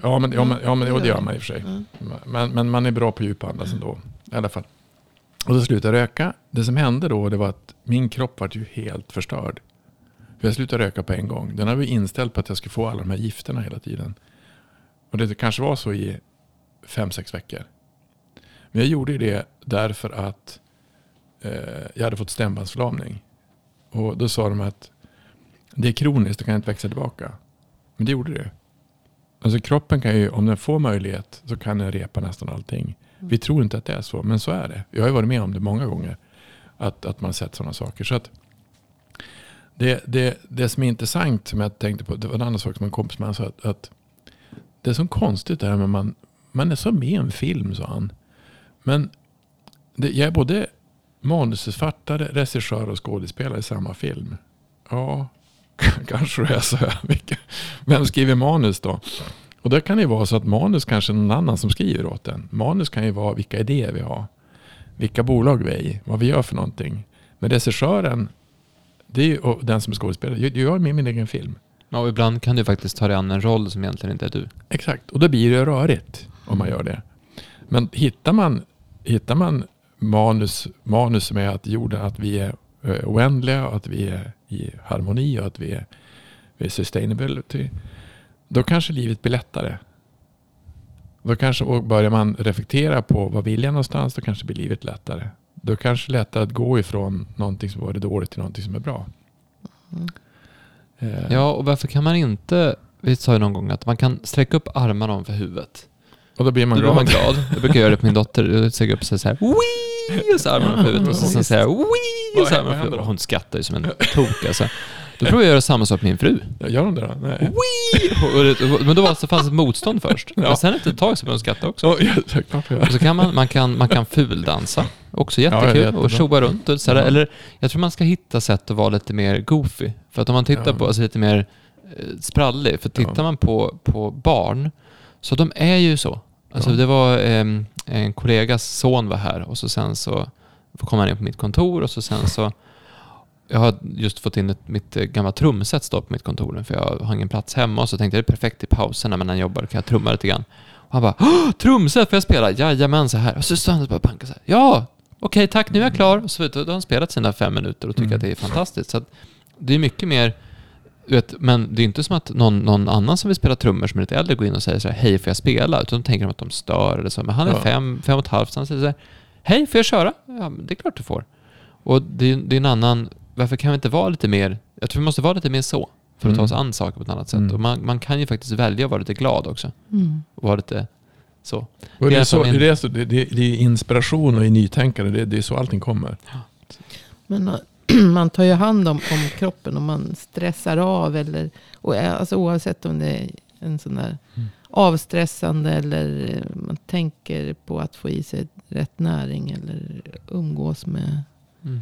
Ja men, ja, men, ja, men jo, det gör man i och för sig. Ja. Men, men man är bra på djupandas ändå. I alla fall. Och så slutade jag röka. Det som hände då det var att min kropp var ju helt förstörd. För jag slutade röka på en gång. Den hade ju inställd på att jag skulle få alla de här gifterna hela tiden. Och det kanske var så i fem, sex veckor. Men jag gjorde ju det därför att eh, jag hade fått stämbandsförlamning. Och då sa de att det är kroniskt, det kan inte växa tillbaka. Men det gjorde det. Alltså kroppen kan ju, om den får möjlighet, så kan den repa nästan allting. Vi tror inte att det är så, men så är det. Jag har ju varit med om det många gånger. Att, att man sett sådana saker. Så att det, det, det som är intressant, som jag tänkte på, det var en annan sak som en kompis med han sa. Att, att det är så konstigt det här med man, man är så med i en film, sa han. Men det, jag är både manusförfattare, regissör och skådespelare i samma film. Ja, kanske det är så. här. Vem skriver manus då? Och då kan det ju vara så att manus kanske är någon annan som skriver åt den. Manus kan ju vara vilka idéer vi har. Vilka bolag vi är i. Vad vi gör för någonting. Men regissören, det är ju och den som är skådespelare. Jag jag är med i min egen film. Ja, och ibland kan du faktiskt ta dig an en roll som egentligen inte är du. Exakt, och då blir det rörigt om man gör det. Men hittar man, hittar man manus, manus med att jorden, att vi är eh, oändliga och att vi är i harmoni och att vi är, vi är sustainability. Då kanske livet blir lättare. Då kanske och börjar man reflektera på vad vill jag någonstans, då kanske blir livet lättare. Då kanske det är lättare att gå ifrån någonting som var dåligt till någonting som är bra. Mm. Eh, Ja, och varför kan man inte... Vi sa ju någon gång att man kan sträcka upp armarna ovanför huvudet. Och då blir man Då blir glad. man glad. Jag brukar göra det på min dotter. Jag sträcker upp sig så här, Wii! Och så armarna ovanför huvudet. Och så, sen säger jag Wii! Och så armarna ovanför huvudet. hon skrattar ju som en tok alltså. Då provar jag att göra samma sak med min fru. Gör de det då? Nej. Wii! Men då var det, så fanns ett motstånd först. Ja. Men sen efter ett tag så började hon skratta också. Ja, ja. Och så kan man, man kan, man kan fuldansa. Också Ja, jättekul. jättebra. och tjoa runt. Och så här, Ja. Eller jag tror man ska hitta sätt att vara lite mer goofy. För att om man tittar Ja. på, alltså lite mer eh, sprallig. För tittar Ja. man på, på barn, så de är ju så. Alltså det var em, en kollegas son var här och så sen så kom han in på mitt kontor och så sen så jag har just fått in ett, mitt eh, gamla trumset står på mitt kontor nu, för jag har ingen plats hemma och så tänkte jag det är perfekt i pauserna men när han jobbar kan jag trumma lite grann. Och han bara "Åh, trumset får jag spela? Jajamän så här. Och så står han och bara bankar så här. Ja, okej tack nu är jag klar. Och så då har han spelat sina fem minuter och tycker Mm. att det är fantastiskt. Så det är mycket mer vet, men det är inte som att någon, någon annan som vill spela trummor som är lite äldre går in och säger så här, hej får jag spela? Utan de tänker de att de stör eller så. Men han är Ja. fem, fem och ett halvt, så han säger så här, hej får jag köra? Ja, men det är klart du får. Och det, är- det är en annan, varför kan vi inte vara lite mer, jag tror vi måste vara lite mer så. För att ta Mm. oss an saker på ett annat sätt. Mm. Och man, man kan ju faktiskt välja att vara lite glad också. Mm. Och vara lite så. Och Det är så, det, är så, det, det, det är inspiration och i nytänkande. Det, det är så allting kommer. Men eh, man tar ju hand om, om kroppen och man stressar av. Eller, och, eh, alltså, oavsett om det är en sån där Mm. avstressande eller eh, man tänker på att få i sig rätt näring eller umgås med... Mm.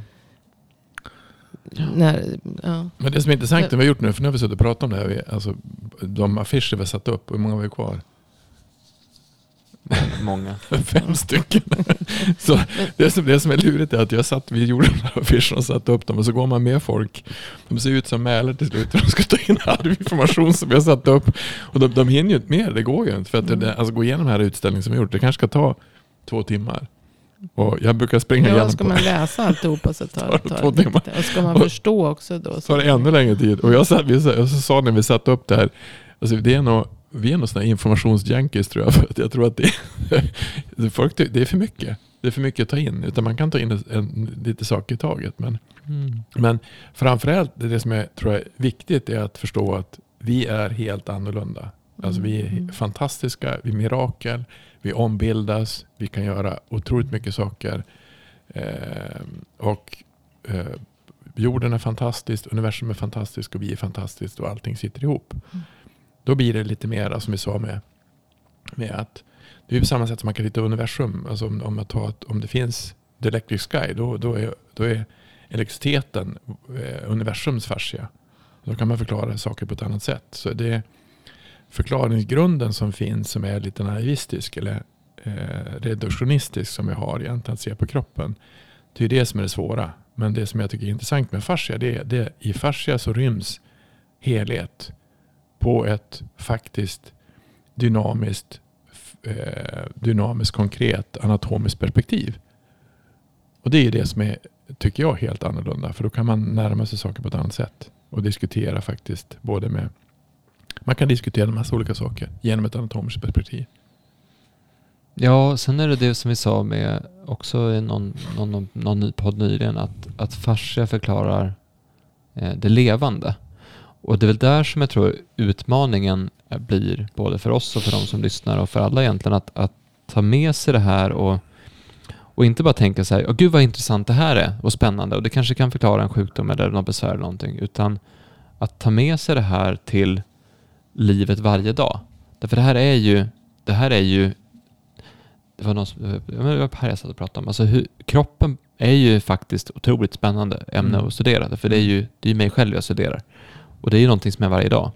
När, ja. Men det som är intressant det vi har gjort nu, för nu har vi suttit och pratat om det här. vi- Alltså, de affischer vi har satt upp, hur många har vi kvar? Många. Fem stycken. så det som, det som är lurigt är att jag satt, vi gjorde de här affischerna och satte upp dem och så går man med folk. De ser ut som mälare till slut och de ska ta in all information som vi har satt upp. Och de, de hinner ju inte mer, det går ju inte. För att det, alltså, gå igenom den här utställningen som vi gjort, det kanske ska ta två timmar. Och jag brukar springa ja, igenom ska på, man läsa alltihopa så tar Tar det två det timmar. Och ska man Och- förstå också då. så tar det ännu längre tid. Och jag sa, vi jag sa när vi satte upp det här, alltså det är nog vi är någon sån här informationsjunkies tror jag. För att jag tror att det, folk, det är för mycket. Det är för mycket att ta in. Utan man kan ta in en, en, lite saker i taget. Men, mm. men framförallt det som jag tror är viktigt är att förstå att vi är helt annorlunda. Alltså vi är mm. fantastiska, vi är mirakel, vi ombildas, vi kan göra otroligt mycket saker. Eh, och eh, jorden är fantastisk, universum är fantastiskt och vi är fantastiskt och allting sitter ihop. Mm. Då blir det lite mer som vi sa med, med att det är på samma sätt som man kan titta universum. Alltså om, om, tar, om det finns the electric sky, då, då, är, då är elektriciteten eh, universums fascia. Då kan man förklara saker på ett annat sätt. Så det förklaringsgrunden som finns som är lite naivistisk eller eh, reduktionistisk som vi har egentligen att se på kroppen. Det är det som är det svåra. Men det som jag tycker är intressant med fascia det är det i fascia så ryms helhet på ett faktiskt dynamiskt, eh, dynamiskt konkret anatomiskt perspektiv. Och det är det som är, tycker jag, helt annorlunda. För då kan man närma sig saker på ett annat sätt. Och diskutera faktiskt både med man kan diskutera en massa olika saker genom ett anatomiskt perspektiv. Ja, sen är det det som vi sa med också i någon, någon, någon podd nyligen att, att fascia förklarar eh, det levande. Och det är väl där som jag tror utmaningen blir både för oss och för de som lyssnar och för alla egentligen att, att ta med sig det här och, och inte bara tänka så här, oh, gud vad intressant det här är och spännande och det kanske kan förklara en sjukdom eller något besvär eller någonting, utan att ta med sig det här till livet varje dag. Därför det här är ju, det här är ju, det var någon som, det var här jag satt och pratade om, alltså hur, kroppen är ju faktiskt otroligt spännande ämne mm. att studera, för det är ju, det är mig själv jag studerar. Och det är ju någonting som är varje dag.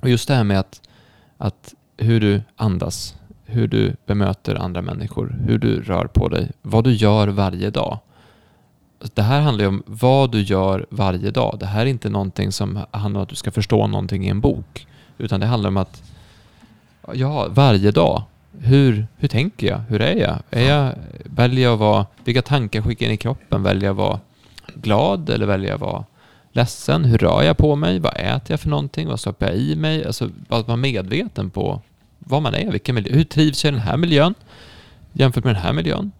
Och just det här med att, att hur du andas, hur du bemöter andra människor, hur du rör på dig, vad du gör varje dag. Det här handlar ju om vad du gör varje dag. Det här är inte någonting som handlar om att du ska förstå någonting i en bok. Utan det handlar om att, ja, varje dag. Hur, hur tänker jag? Hur är jag? Är jag väljer jag att vara, vilka tankar skickar jag in i kroppen? Väljer jag att vara glad eller väljer jag att vara ledsen? Hur rör jag på mig? Vad äter jag för någonting? Vad stoppar jag i mig? Alltså att vara medveten på vad man är, vilken miljö. Hur trivs jag i den här miljön jämfört med den här miljön?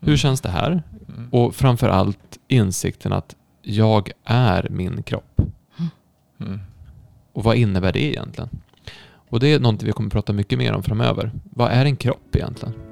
Hur mm. känns det här? Mm. Och framför allt insikten att jag är min kropp. Mm. Och vad innebär det egentligen? Och det är någonting vi kommer att prata mycket mer om framöver. Vad är en kropp egentligen?